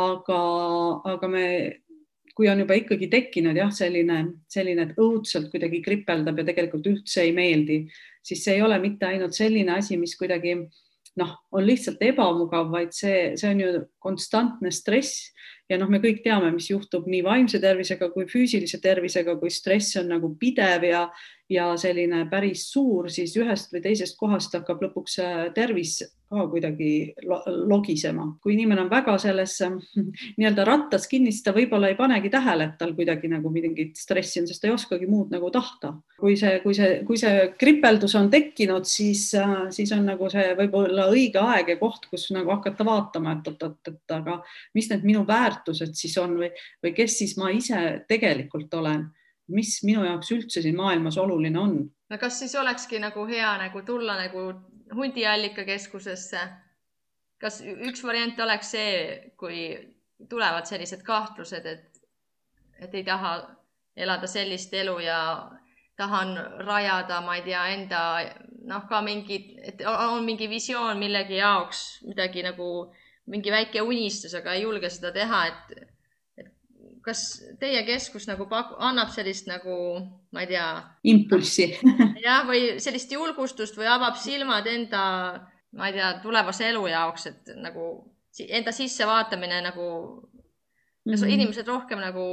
aga, aga me, kui on juba ikkagi tekkinud jah, selline, selline, et õudselt kuidagi kripeldab ja tegelikult üldse ei meeldi, siis see ei ole mitte ainult selline asi, mis kuidagi noh, on lihtsalt ebamugav, vaid see, see on ju konstantne stress ja noh, me kõik teame, mis juhtub nii vaimse tervisega kui füüsilise tervisega, kui stress on nagu pidev ja, ja selline päris suur, siis ühest või teisest kohast hakkab lõpuks äh, tervis ka kuidagi logisema. kui inimene on väga selles nii-öelda rattas kinni, siis ta võib-olla ei panegi tähele, et tal kuidagi nagu mingit stressi on, sest ta ei oskagi muud nagu tahta. kui see, kui see, kui see kripeldus on tekkinud, siis, äh, siis on nagu see võib-olla õige aeg ja koht, kus nagu hakata vaatama, et oot-oot, et aga mis need minu väärtused siis on või, või kes siis ma ise tegelikult olen mis minu jaoks üldse siin maailmas oluline on. no kas siis olekski nagu hea nagu tulla nagu hundiallikakeskusesse? kas üks variant oleks see, kui tulevad sellised kahtlused, et, et ei taha elada sellist elu ja tahan rajada, ma ei tea, enda noh, ka mingi, et on mingi visioon millegi jaoks, midagi nagu mingi väike unistus, aga ei julge seda teha, et kas teie keskus nagu paku, annab sellist nagu, ma ei tea. impulssi jah, või sellist julgustust või avab silmad enda, ma ei tea, tulevase elu jaoks, et nagu enda sissevaatamine nagu mm, -hmm. inimesed rohkem nagu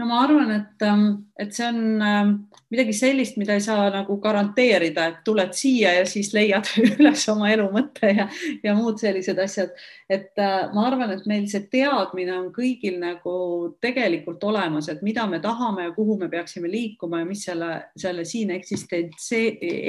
no ma arvan, et, ähm, et see on ähm, midagi sellist, mida ei saa nagu garanteerida, et tuled siia ja siis leiad üles oma elu mõtte ja, ja muud sellised asjad. et äh, ma arvan, et meil see teadmine on kõigil nagu tegelikult olemas, et mida me tahame ja kuhu me peaksime liikuma ja mis selle, selle siin eksistentsi,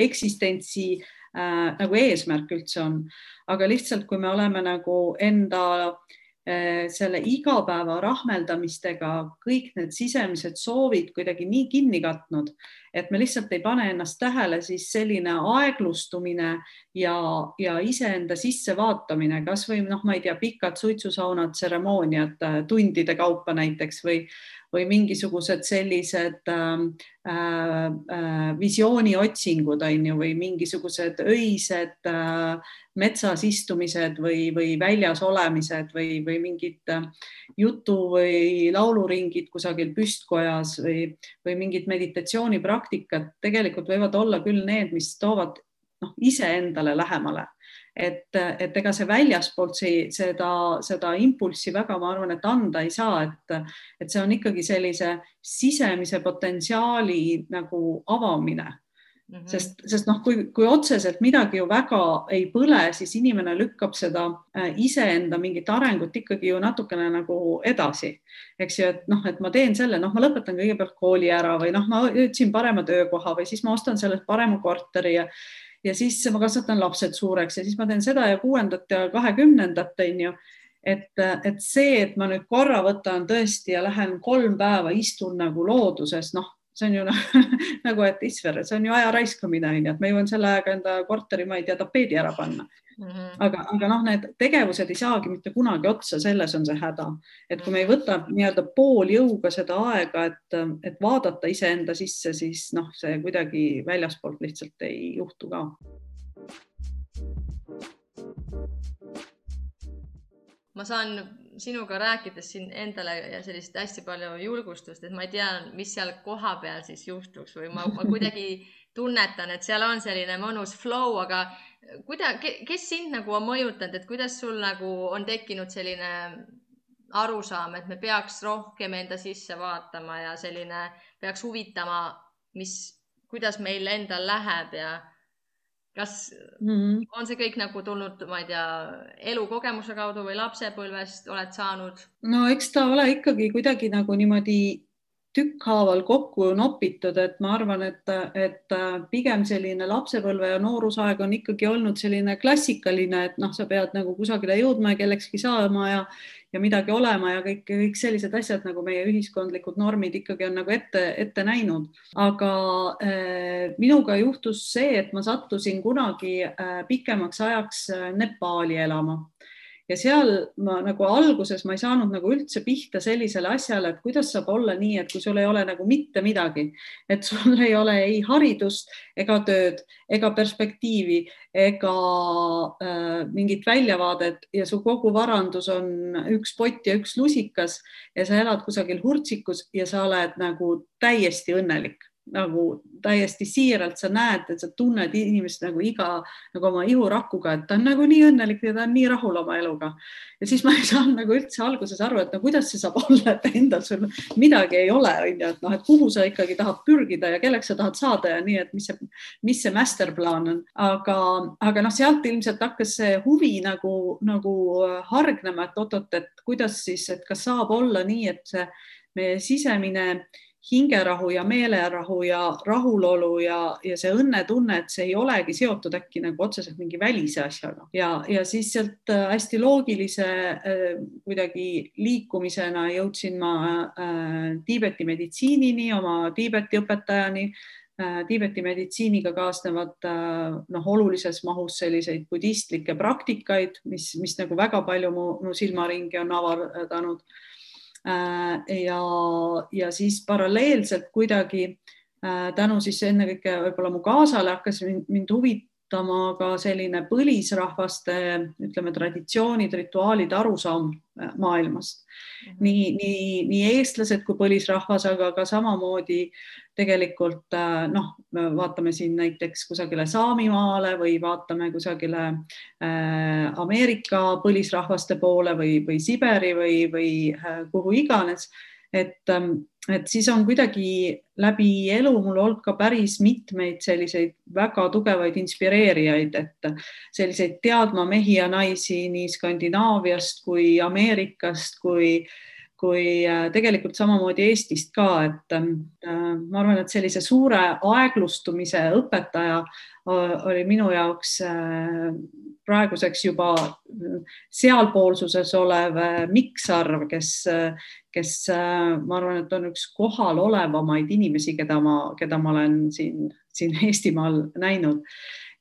eksistentsi äh, nagu eesmärk üldse on. aga lihtsalt, kui me oleme nagu enda äh, selle igapäeva rahmeldamistega kõik need sisemised soovid kuidagi nii kinni katnud, et me lihtsalt ei pane ennast tähele, siis selline aeglustumine ja, ja iseenda sissevaatamine, kasvõi noh, ma ei tea, pikad suitsusaunad, tseremooniad äh, tundide kaupa näiteks või, või mingisugused sellised äh, äh, visiooniotsingud on ju, või mingisugused öised äh, metsas istumised või, või väljas olemised või, või mingid äh, jutu või lauluringid kusagil püstkojas või, või mingid meditatsioonipraktikad tegelikult võivad olla küll need, mis toovad noh, iseendale lähemale et, et ega see väljaspoolt see, seda, seda impulssi väga, ma arvan, et anda ei saa, et, et see on ikkagi sellise sisemise potentsiaali nagu avamine Mm -hmm. sest, sest noh, kui, kui otseselt midagi ju väga ei põle, siis inimene lükkab seda äh, iseenda mingit arengut ikkagi ju natukene nagu edasi, eks ju, et noh, et ma teen selle, noh, ma lõpetan kõigepealt kooli ära või noh, ma otsin parema töökoha või siis ma ostan sellest parema korteri ja ja siis ma kasvatan lapsed suureks ja siis ma teen seda ja kuuendat ja kahekümnendat, on ju. Et, et see, et ma nüüd korra võtan tõesti ja lähen kolm päeva istun nagu looduses, noh, see on ju nagu, et Isver, see on ju aja raiskamine on ju, et ma jõuan selle ajaga enda korteri, ma ei tea, tapeedi ära panna mm. -hmm. aga, aga noh, need tegevused ei saagi mitte kunagi otsa, selles on see häda, et kui me ei võta nii-öelda pooljõuga seda aega, et, et vaadata iseenda sisse, siis noh, see kuidagi väljaspoolt lihtsalt ei juhtu ka ma saan sinuga rääkides siin endale ja sellist hästi palju julgustust, et ma ei tea, mis seal kohapeal siis juhtuks või ma, ma kuidagi tunnetan, et seal on selline mõnus flow, aga kuida-, kes sind nagu on mõjutanud, et kuidas sul nagu on tekkinud selline arusaam, et me peaks rohkem enda sisse vaatama ja selline peaks huvitama, mis, kuidas meil endal läheb ja kas mm -hmm. on see kõik nagu tulnud, ma ei tea, elukogemuse kaudu või lapsepõlvest oled saanud? no eks ta ole ikkagi kuidagi nagu niimoodi tükkhaaval kokku nopitud, et ma arvan, et, et pigem selline lapsepõlve ja noorusaeg on ikkagi olnud selline klassikaline, et noh, sa pead nagu kusagile jõudma ja kellekski saama ja ja midagi olema ja kõik, kõik sellised asjad nagu meie ühiskondlikud normid ikkagi on nagu ette, ette näinud. aga äh, minuga juhtus see, et ma sattusin kunagi äh, pikemaks ajaks äh, Nepaali elama ja seal ma nagu alguses ma ei saanud nagu üldse pihta sellisele asjale, et kuidas saab olla nii, et kui sul ei ole nagu mitte midagi, et sul ei ole ei haridust ega tööd ega perspektiivi ega äh, mingit väljavaadet ja su kogu varandus on üks pott ja üks lusikas ja sa elad kusagil hurtsikus ja sa oled nagu täiesti õnnelik nagu täiesti siiralt sa näed, et sa tunned inimest nagu iga nagu oma ihurakuga, et ta on nagu nii õnnelik ja ta on nii rahul oma eluga. ja siis ma ei saanud nagu üldse alguses aru, et no kuidas see saab olla, et endal sul midagi ei ole, on ju, et noh, et kuhu sa ikkagi tahad pürgida ja kelleks sa tahad saada ja nii, et mis see, mis see masterplaan on, aga, aga noh, sealt ilmselt hakkas see huvi nagu, nagu hargnema, et oot-oot, et kuidas siis, et kas saab olla nii, et see meie sisemine hingerahu ja meelerahu ja rahulolu ja, ja see õnnetunne, et see ei olegi seotud äkki nagu otseselt mingi välise asjaga ja, ja siis sealt äh, hästi loogilise äh, kuidagi liikumisena jõudsin ma äh, Tiibeti meditsiinini, oma Tiibeti õpetajani. Tiibeti meditsiiniga kaasnevad noh, olulises mahus selliseid budistlikke praktikaid, mis, mis nagu väga palju mu, mu silmaringi on avardanud ja, ja siis paralleelselt kuidagi äh, tänu siis ennekõike võib-olla mu kaasale hakkas mind, mind huvitama ka selline põlisrahvaste, ütleme, traditsioonid, rituaalid, arusaam äh, maailmast. -hmm. nii, nii, nii eestlased kui põlisrahvas, aga ka samamoodi tegelikult äh, noh, vaatame siin näiteks kusagile Saamimaale või vaatame kusagile äh, Ameerika põlisrahvaste poole või, või Siberi või, või äh, kuhu iganes. Et, ähm, et siis on kuidagi läbi elu mul olnud ka päris mitmeid selliseid väga tugevaid inspireerijaid, et selliseid teadma mehi ja naisi nii Skandinaaviast kui Ameerikast kui äh, kui äh, tegelikult samamoodi Eestist ka, et ähm, äh, ma arvan, et sellise suure aeglustumise õpetaja oli minu jaoks äh, praeguseks juba sealpoolsuses olev Mikksarv, kes, kes ma arvan, et on üks kohalolevamaid inimesi, keda ma, keda ma olen siin, siin Eestimaal näinud.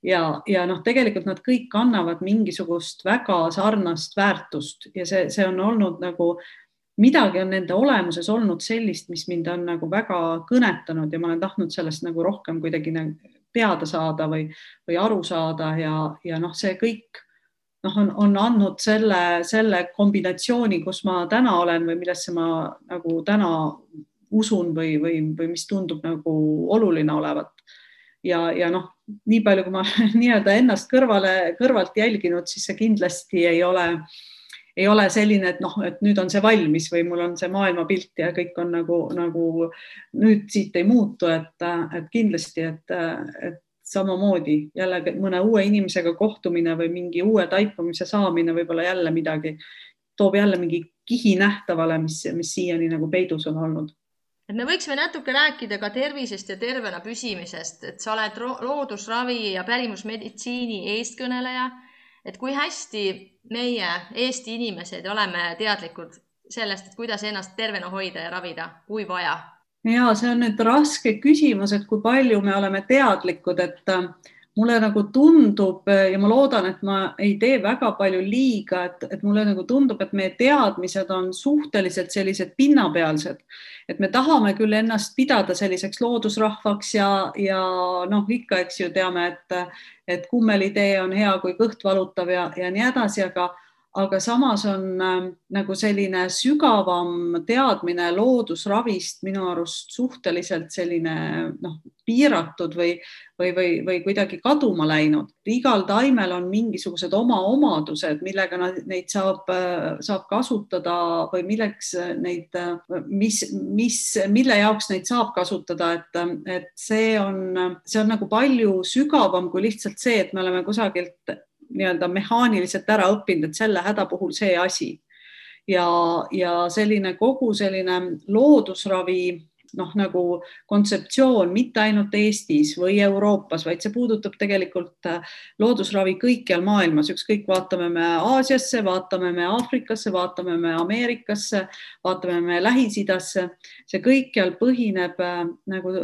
Ja, ja noh, tegelikult nad kõik kannavad mingisugust väga sarnast väärtust ja see, see on olnud nagu midagi on nende olemuses olnud sellist, mis mind on nagu väga kõnetanud ja ma olen tahtnud sellest nagu rohkem kuidagi teada saada või, või aru saada ja, ja noh, see kõik noh, on, on andnud selle, selle kombinatsiooni, kus ma täna olen või millesse ma nagu täna usun või, või, või mis tundub nagu oluline olevat. ja, ja noh, nii palju, kui ma nii-öelda ennast kõrvale, kõrvalt jälginud, siis see kindlasti ei ole, ei ole selline, et noh, et nüüd on see valmis või mul on see maailmapilt ja kõik on nagu, nagu nüüd siit ei muutu, et, et kindlasti, et, et samamoodi jälle mõne uue inimesega kohtumine või mingi uue taipamise saamine võib-olla jälle midagi, toob jälle mingi kihi nähtavale, mis, mis siiani nagu peidus on olnud et me võiksime natuke rääkida ka tervisest ja tervena püsimisest, et sa oled loodusravi ja pärimusmeditsiini eestkõneleja. et kui hästi meie, Eesti inimesed, oleme teadlikud sellest, et kuidas ennast tervena hoida ja ravida, kui vaja? Ja see on nüüd raske küsimus, et kui palju me oleme teadlikud, et mulle nagu tundub ja ma loodan, et ma ei tee väga palju liiga, et, et mulle nagu tundub, et meie teadmised on suhteliselt sellised pinnapealsed, et me tahame küll ennast pidada selliseks loodusrahvaks ja, ja noh, ikka, eks ju, teame, et, et kummelitee on hea, kui kõht valutab ja, ja nii edasi, aga aga samas on äh, nagu selline sügavam teadmine loodusravist minu arust suhteliselt selline noh, piiratud või, või, või, või kuidagi kaduma läinud. igal taimel on mingisugused oma omadused, millega neid saab, äh, saab kasutada või milleks neid, mis, mis, mille jaoks neid saab kasutada, et, et see on, see on nagu palju sügavam kui lihtsalt see, et me oleme kusagilt nii-öelda mehaaniliselt ära õppinud, et selle häda puhul see asi. ja, ja selline kogu selline loodusravi noh, nagu kontseptsioon mitte ainult Eestis või Euroopas, vaid see puudutab tegelikult äh, loodusravi kõikjal maailmas, ükskõik, vaatame me Aasiasse, vaatame me Aafrikasse, vaatame me Ameerikasse, vaatame me Lähis-Idasse, see kõikjal põhineb äh, nagu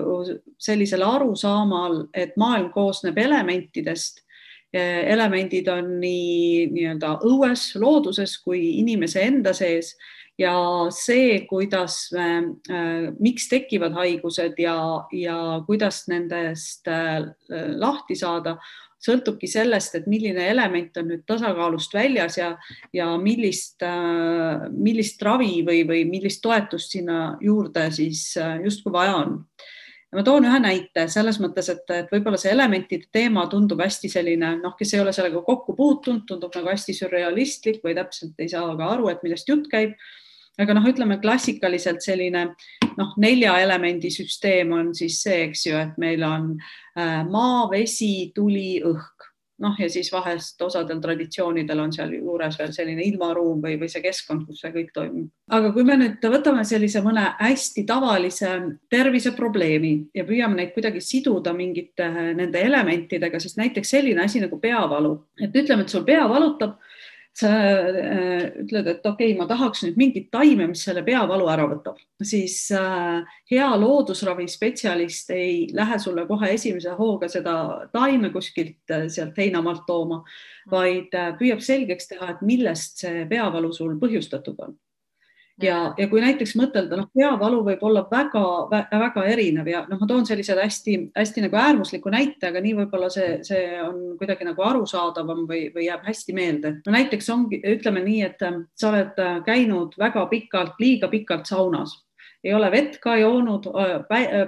sellisel arusaamal, et maailm koosneb elementidest elemendid on nii nii-öelda õues, looduses kui inimese enda sees. Ja see, kuidas me äh,, miks tekivad haigused ja, ja kuidas nendest äh, lahti saada, sõltubki sellest, et milline element on nüüd tasakaalust väljas ja, ja millist äh,, millist ravi või, või millist toetust sinna juurde siis justkui vaja on ma toon ühe näite selles mõttes, et, et võib-olla see elementide teema tundub hästi selline, noh, kes ei ole sellega kokku puutunud, tundub nagu hästi sürrealistlik või täpselt ei saa ka aru, et millest jutt käib. aga noh, ütleme klassikaliselt selline noh, nelja elemendi süsteem on siis see, eks ju, et meil on äh, maa, vesi, tuli, õhk noh, ja siis vahest osadel traditsioonidel on sealjuures veel selline ilmaruum või, või see keskkond, kus see kõik toimub. aga kui me nüüd võtame sellise mõne hästi tavalise terviseprobleemi ja püüame neid kuidagi siduda mingite nende elementidega, siis näiteks selline asi nagu peavalu, et ütleme, et sul pea valutab sa äh, ütled, et okei okay,, ma tahaks nüüd mingit taime, mis selle peavalu ära võtab, siis äh, hea loodusravispetsialist ei lähe sulle kohe esimese hooga seda taime kuskilt äh, sealt heinamaalt tooma, vaid püüab selgeks teha, et millest see peavalu sul põhjustatud on ja, ja kui näiteks mõtelda, noh, peavalu võib olla väga-väga erinev ja noh, ma toon sellised hästi-hästi nagu äärmusliku näite, aga nii võib-olla see, see on kuidagi nagu arusaadavam või, või jääb hästi meelde. no näiteks ongi, ütleme nii, et äh, sa oled äh, käinud väga pikalt, liiga pikalt saunas. Ei ole vett ka joonud, äh,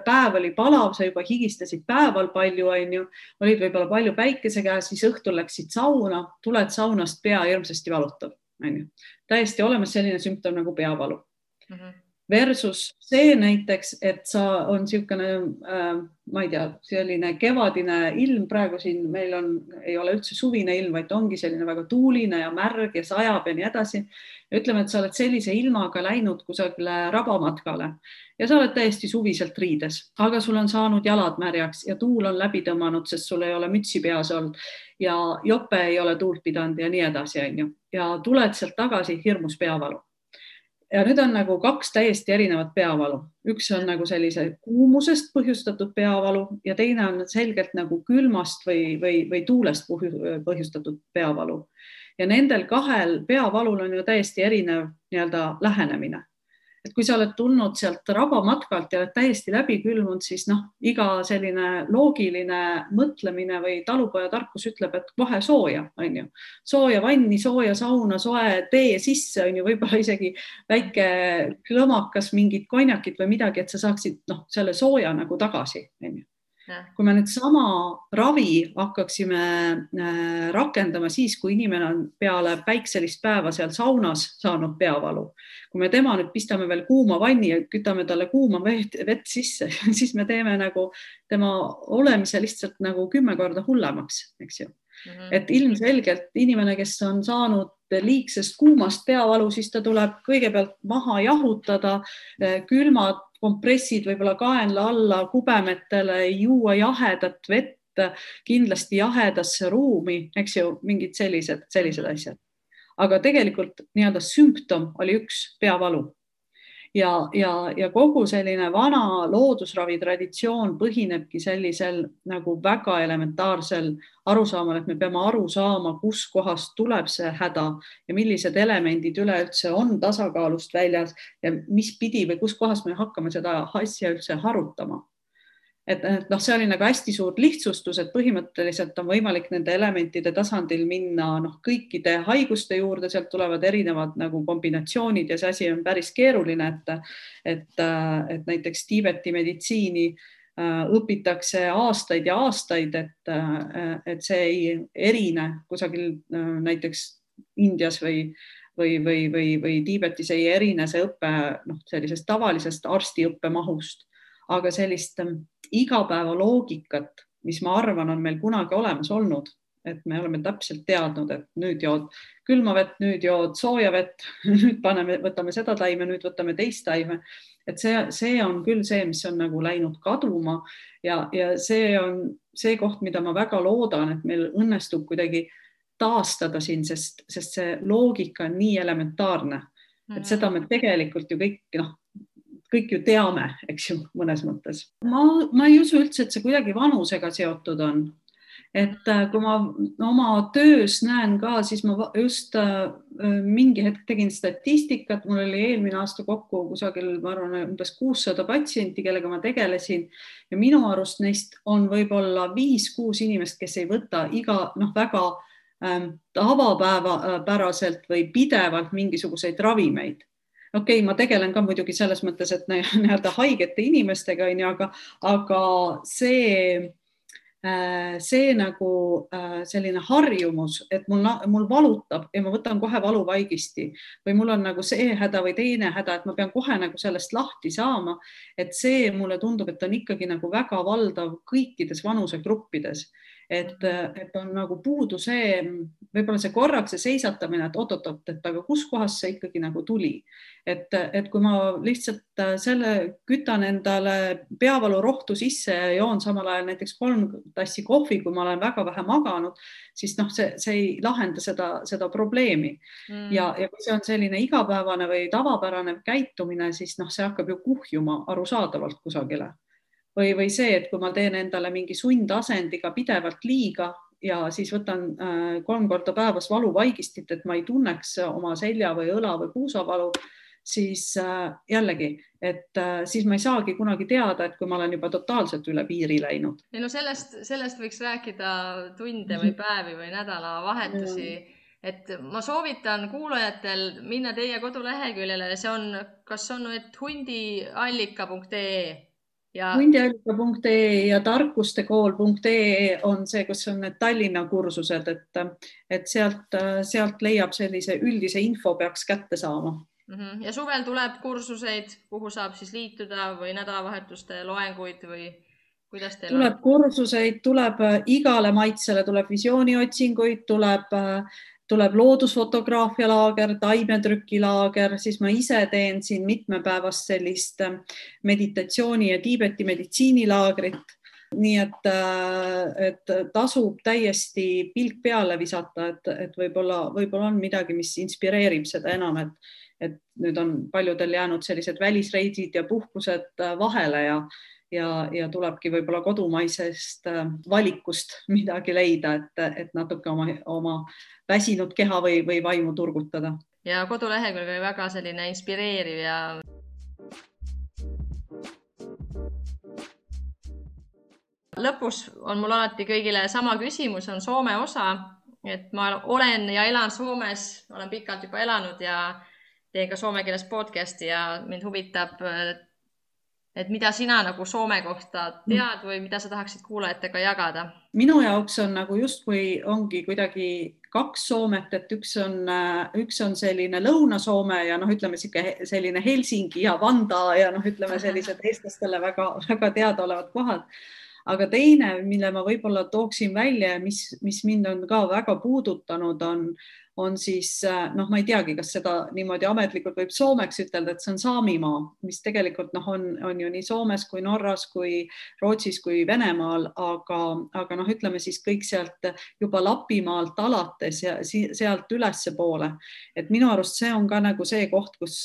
päev oli palav, sa juba higistasid päeval palju, onju, olid võib-olla palju päikese käes, siis õhtul läksid sauna, tuled saunast, pea hirmsasti valutab onju. täiesti olemas selline sümptom nagu peavalu mm. -hmm. Versus see näiteks, et sa on niisugune äh,, ma ei tea, selline kevadine ilm praegu siin meil on, ei ole üldse suvine ilm, vaid ongi selline väga tuuline ja märg ja sajab ja nii edasi. ütleme, et sa oled sellise ilmaga läinud kusagile rabamatkale ja sa oled täiesti suviselt riides, aga sul on saanud jalad märjaks ja tuul on läbi tõmmanud, sest sul ei ole mütsi peas olnud ja jope ei ole tuult pidanud ja nii edasi, onju ja tuled sealt tagasi hirmus peavalu. Ja nüüd on nagu kaks täiesti erinevat peavalu, üks on nagu sellise kuumusest põhjustatud peavalu ja teine on selgelt nagu külmast või, või, või tuulest põhjustatud peavalu. ja nendel kahel peavalul on ju täiesti erinev nii-öelda lähenemine et kui sa oled tulnud sealt rabamatkalt ja oled täiesti läbi külmunud, siis noh, iga selline loogiline mõtlemine või talupojatarkus ütleb, et kohe sooja, on ju, sooja vanni, sooja sauna, soe tee sisse on ju, võib-olla isegi väike klõmakas mingit konjakit või midagi, et sa saaksid noh, selle sooja nagu tagasi, on ju kui me nüüd sama ravi hakkaksime äh, rakendama siis, kui inimene on peale päikselist päeva seal saunas saanud peavalu, kui me tema nüüd pistame veel kuuma vanni ja kütame talle kuuma vett, vett sisse, siis me teeme nagu tema olemise lihtsalt nagu kümme korda hullemaks, eks ju mm. -hmm. et ilmselgelt inimene, kes on saanud liigsest kuumast peavalu, siis ta tuleb kõigepealt maha jahutada, külmad kompressid võib-olla kaenla alla kubemetele, juua jahedat vett, kindlasti jahedasse ruumi, eks ju, mingid sellised, sellised asjad. aga tegelikult nii-öelda sümptom oli üks peavalu ja, ja, ja kogu selline vana loodusravi traditsioon põhinebki sellisel nagu väga elementaarsel arusaamal, et me peame aru saama, kuskohast tuleb see häda ja millised elemendid üleüldse on tasakaalust väljas ja mis pidi või kuskohast me hakkame seda asja üldse harutama et, et noh, see oli nagu hästi suur lihtsustus, et põhimõtteliselt on võimalik nende elementide tasandil minna noh, kõikide haiguste juurde, sealt tulevad erinevad nagu kombinatsioonid ja see asi on päris keeruline, et, et, et näiteks Tiibeti meditsiini äh, õpitakse aastaid ja aastaid, et, et see ei erine kusagil äh, näiteks Indias või, või, või, või, või Tiibetis ei erine see õpe noh, sellisest tavalisest arstiõppe mahust, aga sellist igapäevaloogikat, mis ma arvan, on meil kunagi olemas olnud, et me oleme täpselt teadnud, et nüüd jood külma vett, nüüd jood sooja vett, nüüd paneme, võtame seda taime, nüüd võtame teist taime. et see, see on küll see, mis on nagu läinud kaduma ja, ja see on see koht, mida ma väga loodan, et meil õnnestub kuidagi taastada siin, sest, sest see loogika on nii elementaarne, et seda me tegelikult ju kõik noh, kõik ju teame, eks ju, mõnes mõttes. ma, ma ei usu üldse, et see kuidagi vanusega seotud on. et äh, kui ma oma töös näen ka, siis ma just äh, mingi hetk tegin statistikat, mul oli eelmine aasta kokku kusagil, ma arvan, umbes kuussada patsienti, kellega ma tegelesin ja minu arust neist on võib-olla viis-kuus inimest, kes ei võta iga noh, väga ähm, tavapäevapäraselt või pidevalt mingisuguseid ravimeid okei okay,, ma tegelen ka muidugi selles mõttes, et nii-öelda haigete inimestega on ju, aga, aga see, äh, see nagu äh, selline harjumus, et mul, mul valutab ja ma võtan kohe valuvaigisti või mul on nagu see häda või teine häda, et ma pean kohe nagu sellest lahti saama. et see mulle tundub, et on ikkagi nagu väga valdav kõikides vanusegruppides et, et on nagu puudu see, võib-olla see korraks see seisatamine, et oot-oot-oot, et aga kuskohast see ikkagi nagu tuli. et, et kui ma lihtsalt selle kütan endale peavalurohtu sisse ja joon samal ajal näiteks kolm tassi kohvi, kui ma olen väga vähe maganud, siis noh, see, see ei lahenda seda, seda probleemi. Mm.. ja, ja kui see on selline igapäevane või tavapärane käitumine, siis noh, see hakkab ju kuhjuma arusaadavalt kusagile või, või see, et kui ma teen endale mingi sundasendiga pidevalt liiga ja siis võtan äh, kolm korda päevas valuvaigistit, et ma ei tunneks oma selja või õla või puusavalu, siis äh, jällegi, et äh, siis ma ei saagi kunagi teada, et kui ma olen juba totaalselt üle piiri läinud. ei no sellest, sellest võiks rääkida tunde või mhm. päevi või nädalavahetusi mm et ma soovitan kuulajatel minna teie koduleheküljele, see on, kas on nüüd hundiallika.ee ja hundiallika.ee ja tarkustekool.ee on see, kus on need Tallinna kursused, et, et sealt, sealt leiab sellise üldise info peaks kätte saama mm. -hmm. ja suvel tuleb kursuseid, kuhu saab siis liituda või nädalavahetuste loenguid või kuidas teil tuleb on? kursuseid, tuleb igale maitsele, tuleb visiooniotsinguid, tuleb tuleb loodusfotograafia laager, taimetrükilaager, siis ma ise teen siin mitmepäevast sellist äh, meditatsiooni ja Tiibeti meditsiinilaagrit. nii et, äh, et tasub täiesti pilk peale visata, et, et võib-olla, võib-olla on midagi, mis inspireerib seda enam, et, et nüüd on paljudel jäänud sellised välisreisid ja puhkused äh, vahele ja ja, ja tulebki võib-olla kodumaisest valikust midagi leida, et, et natuke oma, oma väsinud keha või, või vaimu turgutada. ja kodulehekülg oli väga selline inspireeriv ja lõpus on mul alati kõigile sama küsimus, on Soome osa, et ma olen ja elan Soomes, olen pikalt juba elanud ja teen ka soome keeles podcast'i ja mind huvitab, et mida sina nagu Soome kohta tead või mida sa tahaksid kuulajatega jagada? minu jaoks on nagu justkui ongi kuidagi kaks Soomet, et üks on, üks on selline Lõuna-Soome ja noh, ütleme sihuke selline Helsingi ja Vanda ja noh, ütleme sellised eestlastele väga-väga teadaolevad kohad aga teine, mille ma võib-olla tooksin välja ja mis, mis mind on ka väga puudutanud, on, on siis äh, noh, ma ei teagi, kas seda niimoodi ametlikult võib Soomeks ütelda, et see on Saamimaa, mis tegelikult noh, on, on ju nii Soomes kui Norras kui Rootsis kui Venemaal, aga, aga noh, ütleme siis kõik sealt juba Lapimaalt alates ja sealt ülespoole. et minu arust see on ka nagu see koht, kus,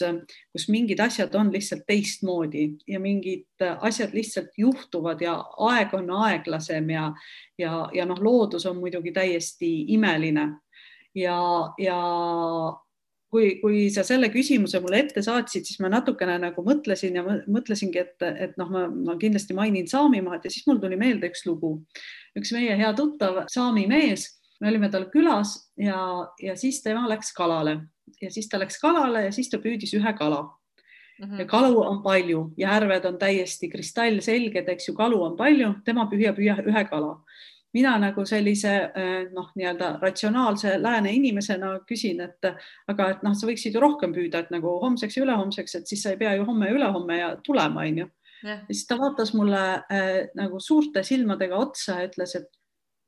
kus mingid asjad on lihtsalt teistmoodi ja mingid asjad lihtsalt juhtuvad ja aeg on aeglasem ja, ja, ja noh, loodus on muidugi täiesti imeline ja, ja kui, kui sa selle küsimuse mulle ette saatsid, siis ma natukene nagu mõtlesin ja mõtlesingi, et, et noh, ma, kindlasti mainin Saamimaad ja siis mul tuli meelde üks lugu. üks meie hea tuttav saami mees, me olime tal külas ja, ja siis tema läks kalale ja siis ta läks kalale ja siis ta püüdis ühe kala mm. -hmm. ja kalu on palju, järved on täiesti kristallselged, eks ju, kalu on palju, tema püüab ühe kala mina nagu sellise eh, noh, nii-öelda ratsionaalse lääne inimesena küsin, et aga et noh, sa võiksid ju rohkem püüda, et nagu homseks ja ülehomseks, et siis sa ei pea ju homme ja ülehomme ja tulema, onju. ja siis ta vaatas mulle äh, nagu suurte silmadega otsa ja ütles, et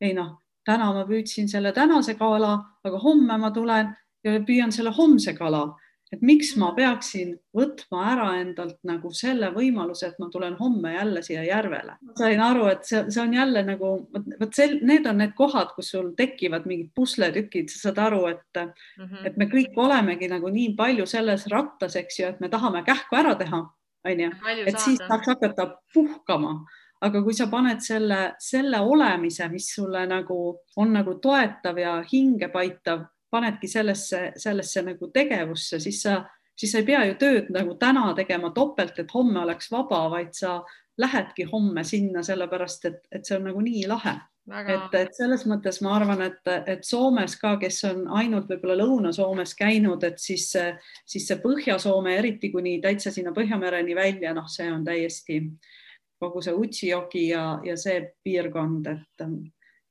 ei noh, täna ma püüdsin selle tänase kala, aga homme ma tulen ja püüan selle homse kala et miks ma peaksin võtma ära endalt nagu selle võimaluse, et ma tulen homme jälle siia järvele. sain aru, et see, see on jälle nagu vot see, need on need kohad, kus sul tekivad mingid pusletükid, sa saad aru, et mm, -hmm. et me kõik olemegi nagu nii palju selles rattas, eks ju, et me tahame kähku ära teha, onju, et saada. siis saaks hakata puhkama aga kui sa paned selle, selle olemise, mis sulle nagu on nagu toetav ja hingepaitav panedki sellesse, sellesse nagu tegevusse, siis sa, siis sa ei pea ju tööd nagu täna tegema topelt, et homme oleks vaba, vaid sa lähedki homme sinna, sellepärast et, et see on nagu nii lahe. Väga... et, et selles mõttes ma arvan, et, et Soomes ka, kes on ainult võib-olla Lõuna-Soomes käinud, et siis, siis see Põhja-Soome, eriti kuni täitsa sinna Põhjamereni välja, noh, see on täiesti kogu see Utsijoki ja, ja see piirkond, et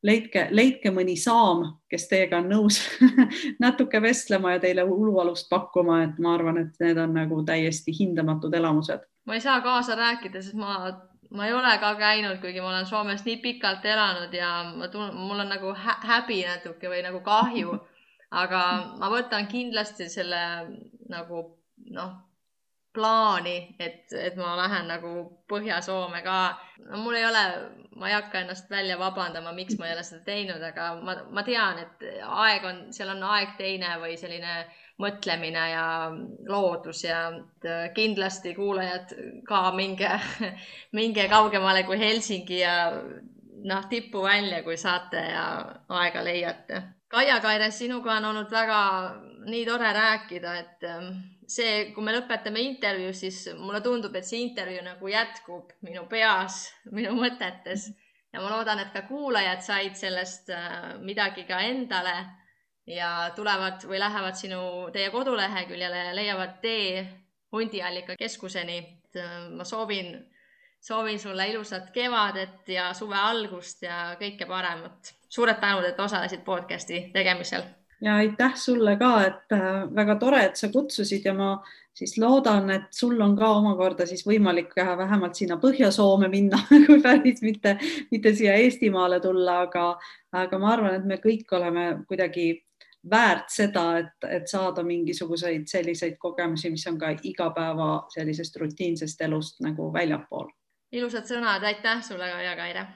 leidke, leidke mõni saam, kes teiega on nõus natuke vestlema ja teile ulualust pakkuma, et ma arvan, et need on nagu täiesti hindamatud elamused. ma ei saa kaasa rääkida, sest ma, ma ei ole ka käinud, kuigi ma olen Soomes nii pikalt elanud ja ma tunnen, mul on nagu hä häbi natuke või nagu kahju, aga ma võtan kindlasti selle nagu noh plaani, et, et ma lähen nagu Põhja-Soome ka. no mul ei ole, ma ei hakka ennast välja vabandama, miks ma ei ole seda teinud, aga ma, ma tean, et aeg on, seal on aeg teine või selline mõtlemine ja loodus ja kindlasti kuulajad ka minge, minge kaugemale kui Helsingi ja noh, tippu välja, kui saate ja aega leiate. Kaia Kaire, sinuga on olnud väga nii tore rääkida, et see, kui me lõpetame intervjuu, siis mulle tundub, et see intervjuu nagu jätkub minu peas, minu mõtetes ja ma loodan, et ka kuulajad said sellest äh, midagi ka endale ja tulevad või lähevad sinu, teie koduleheküljele ja leiavad tee hundiallika keskuseni. Äh, ma soovin, soovin sulle ilusat kevadet ja suve algust ja kõike paremat. suured tänud, et osalesid podcast'i tegemisel ja aitäh sulle ka, et äh, väga tore, et sa kutsusid ja ma siis loodan, et sul on ka omakorda siis võimalik vähemalt sinna Põhja-Soome minna kui päris mitte, mitte siia Eestimaale tulla, aga, aga ma arvan, et me kõik oleme kuidagi väärt seda, et, et saada mingisuguseid selliseid kogemusi, mis on ka igapäeva sellisest rutiinsest elust nagu väljapool. ilusad sõnad, aitäh sulle, Kaia Kaire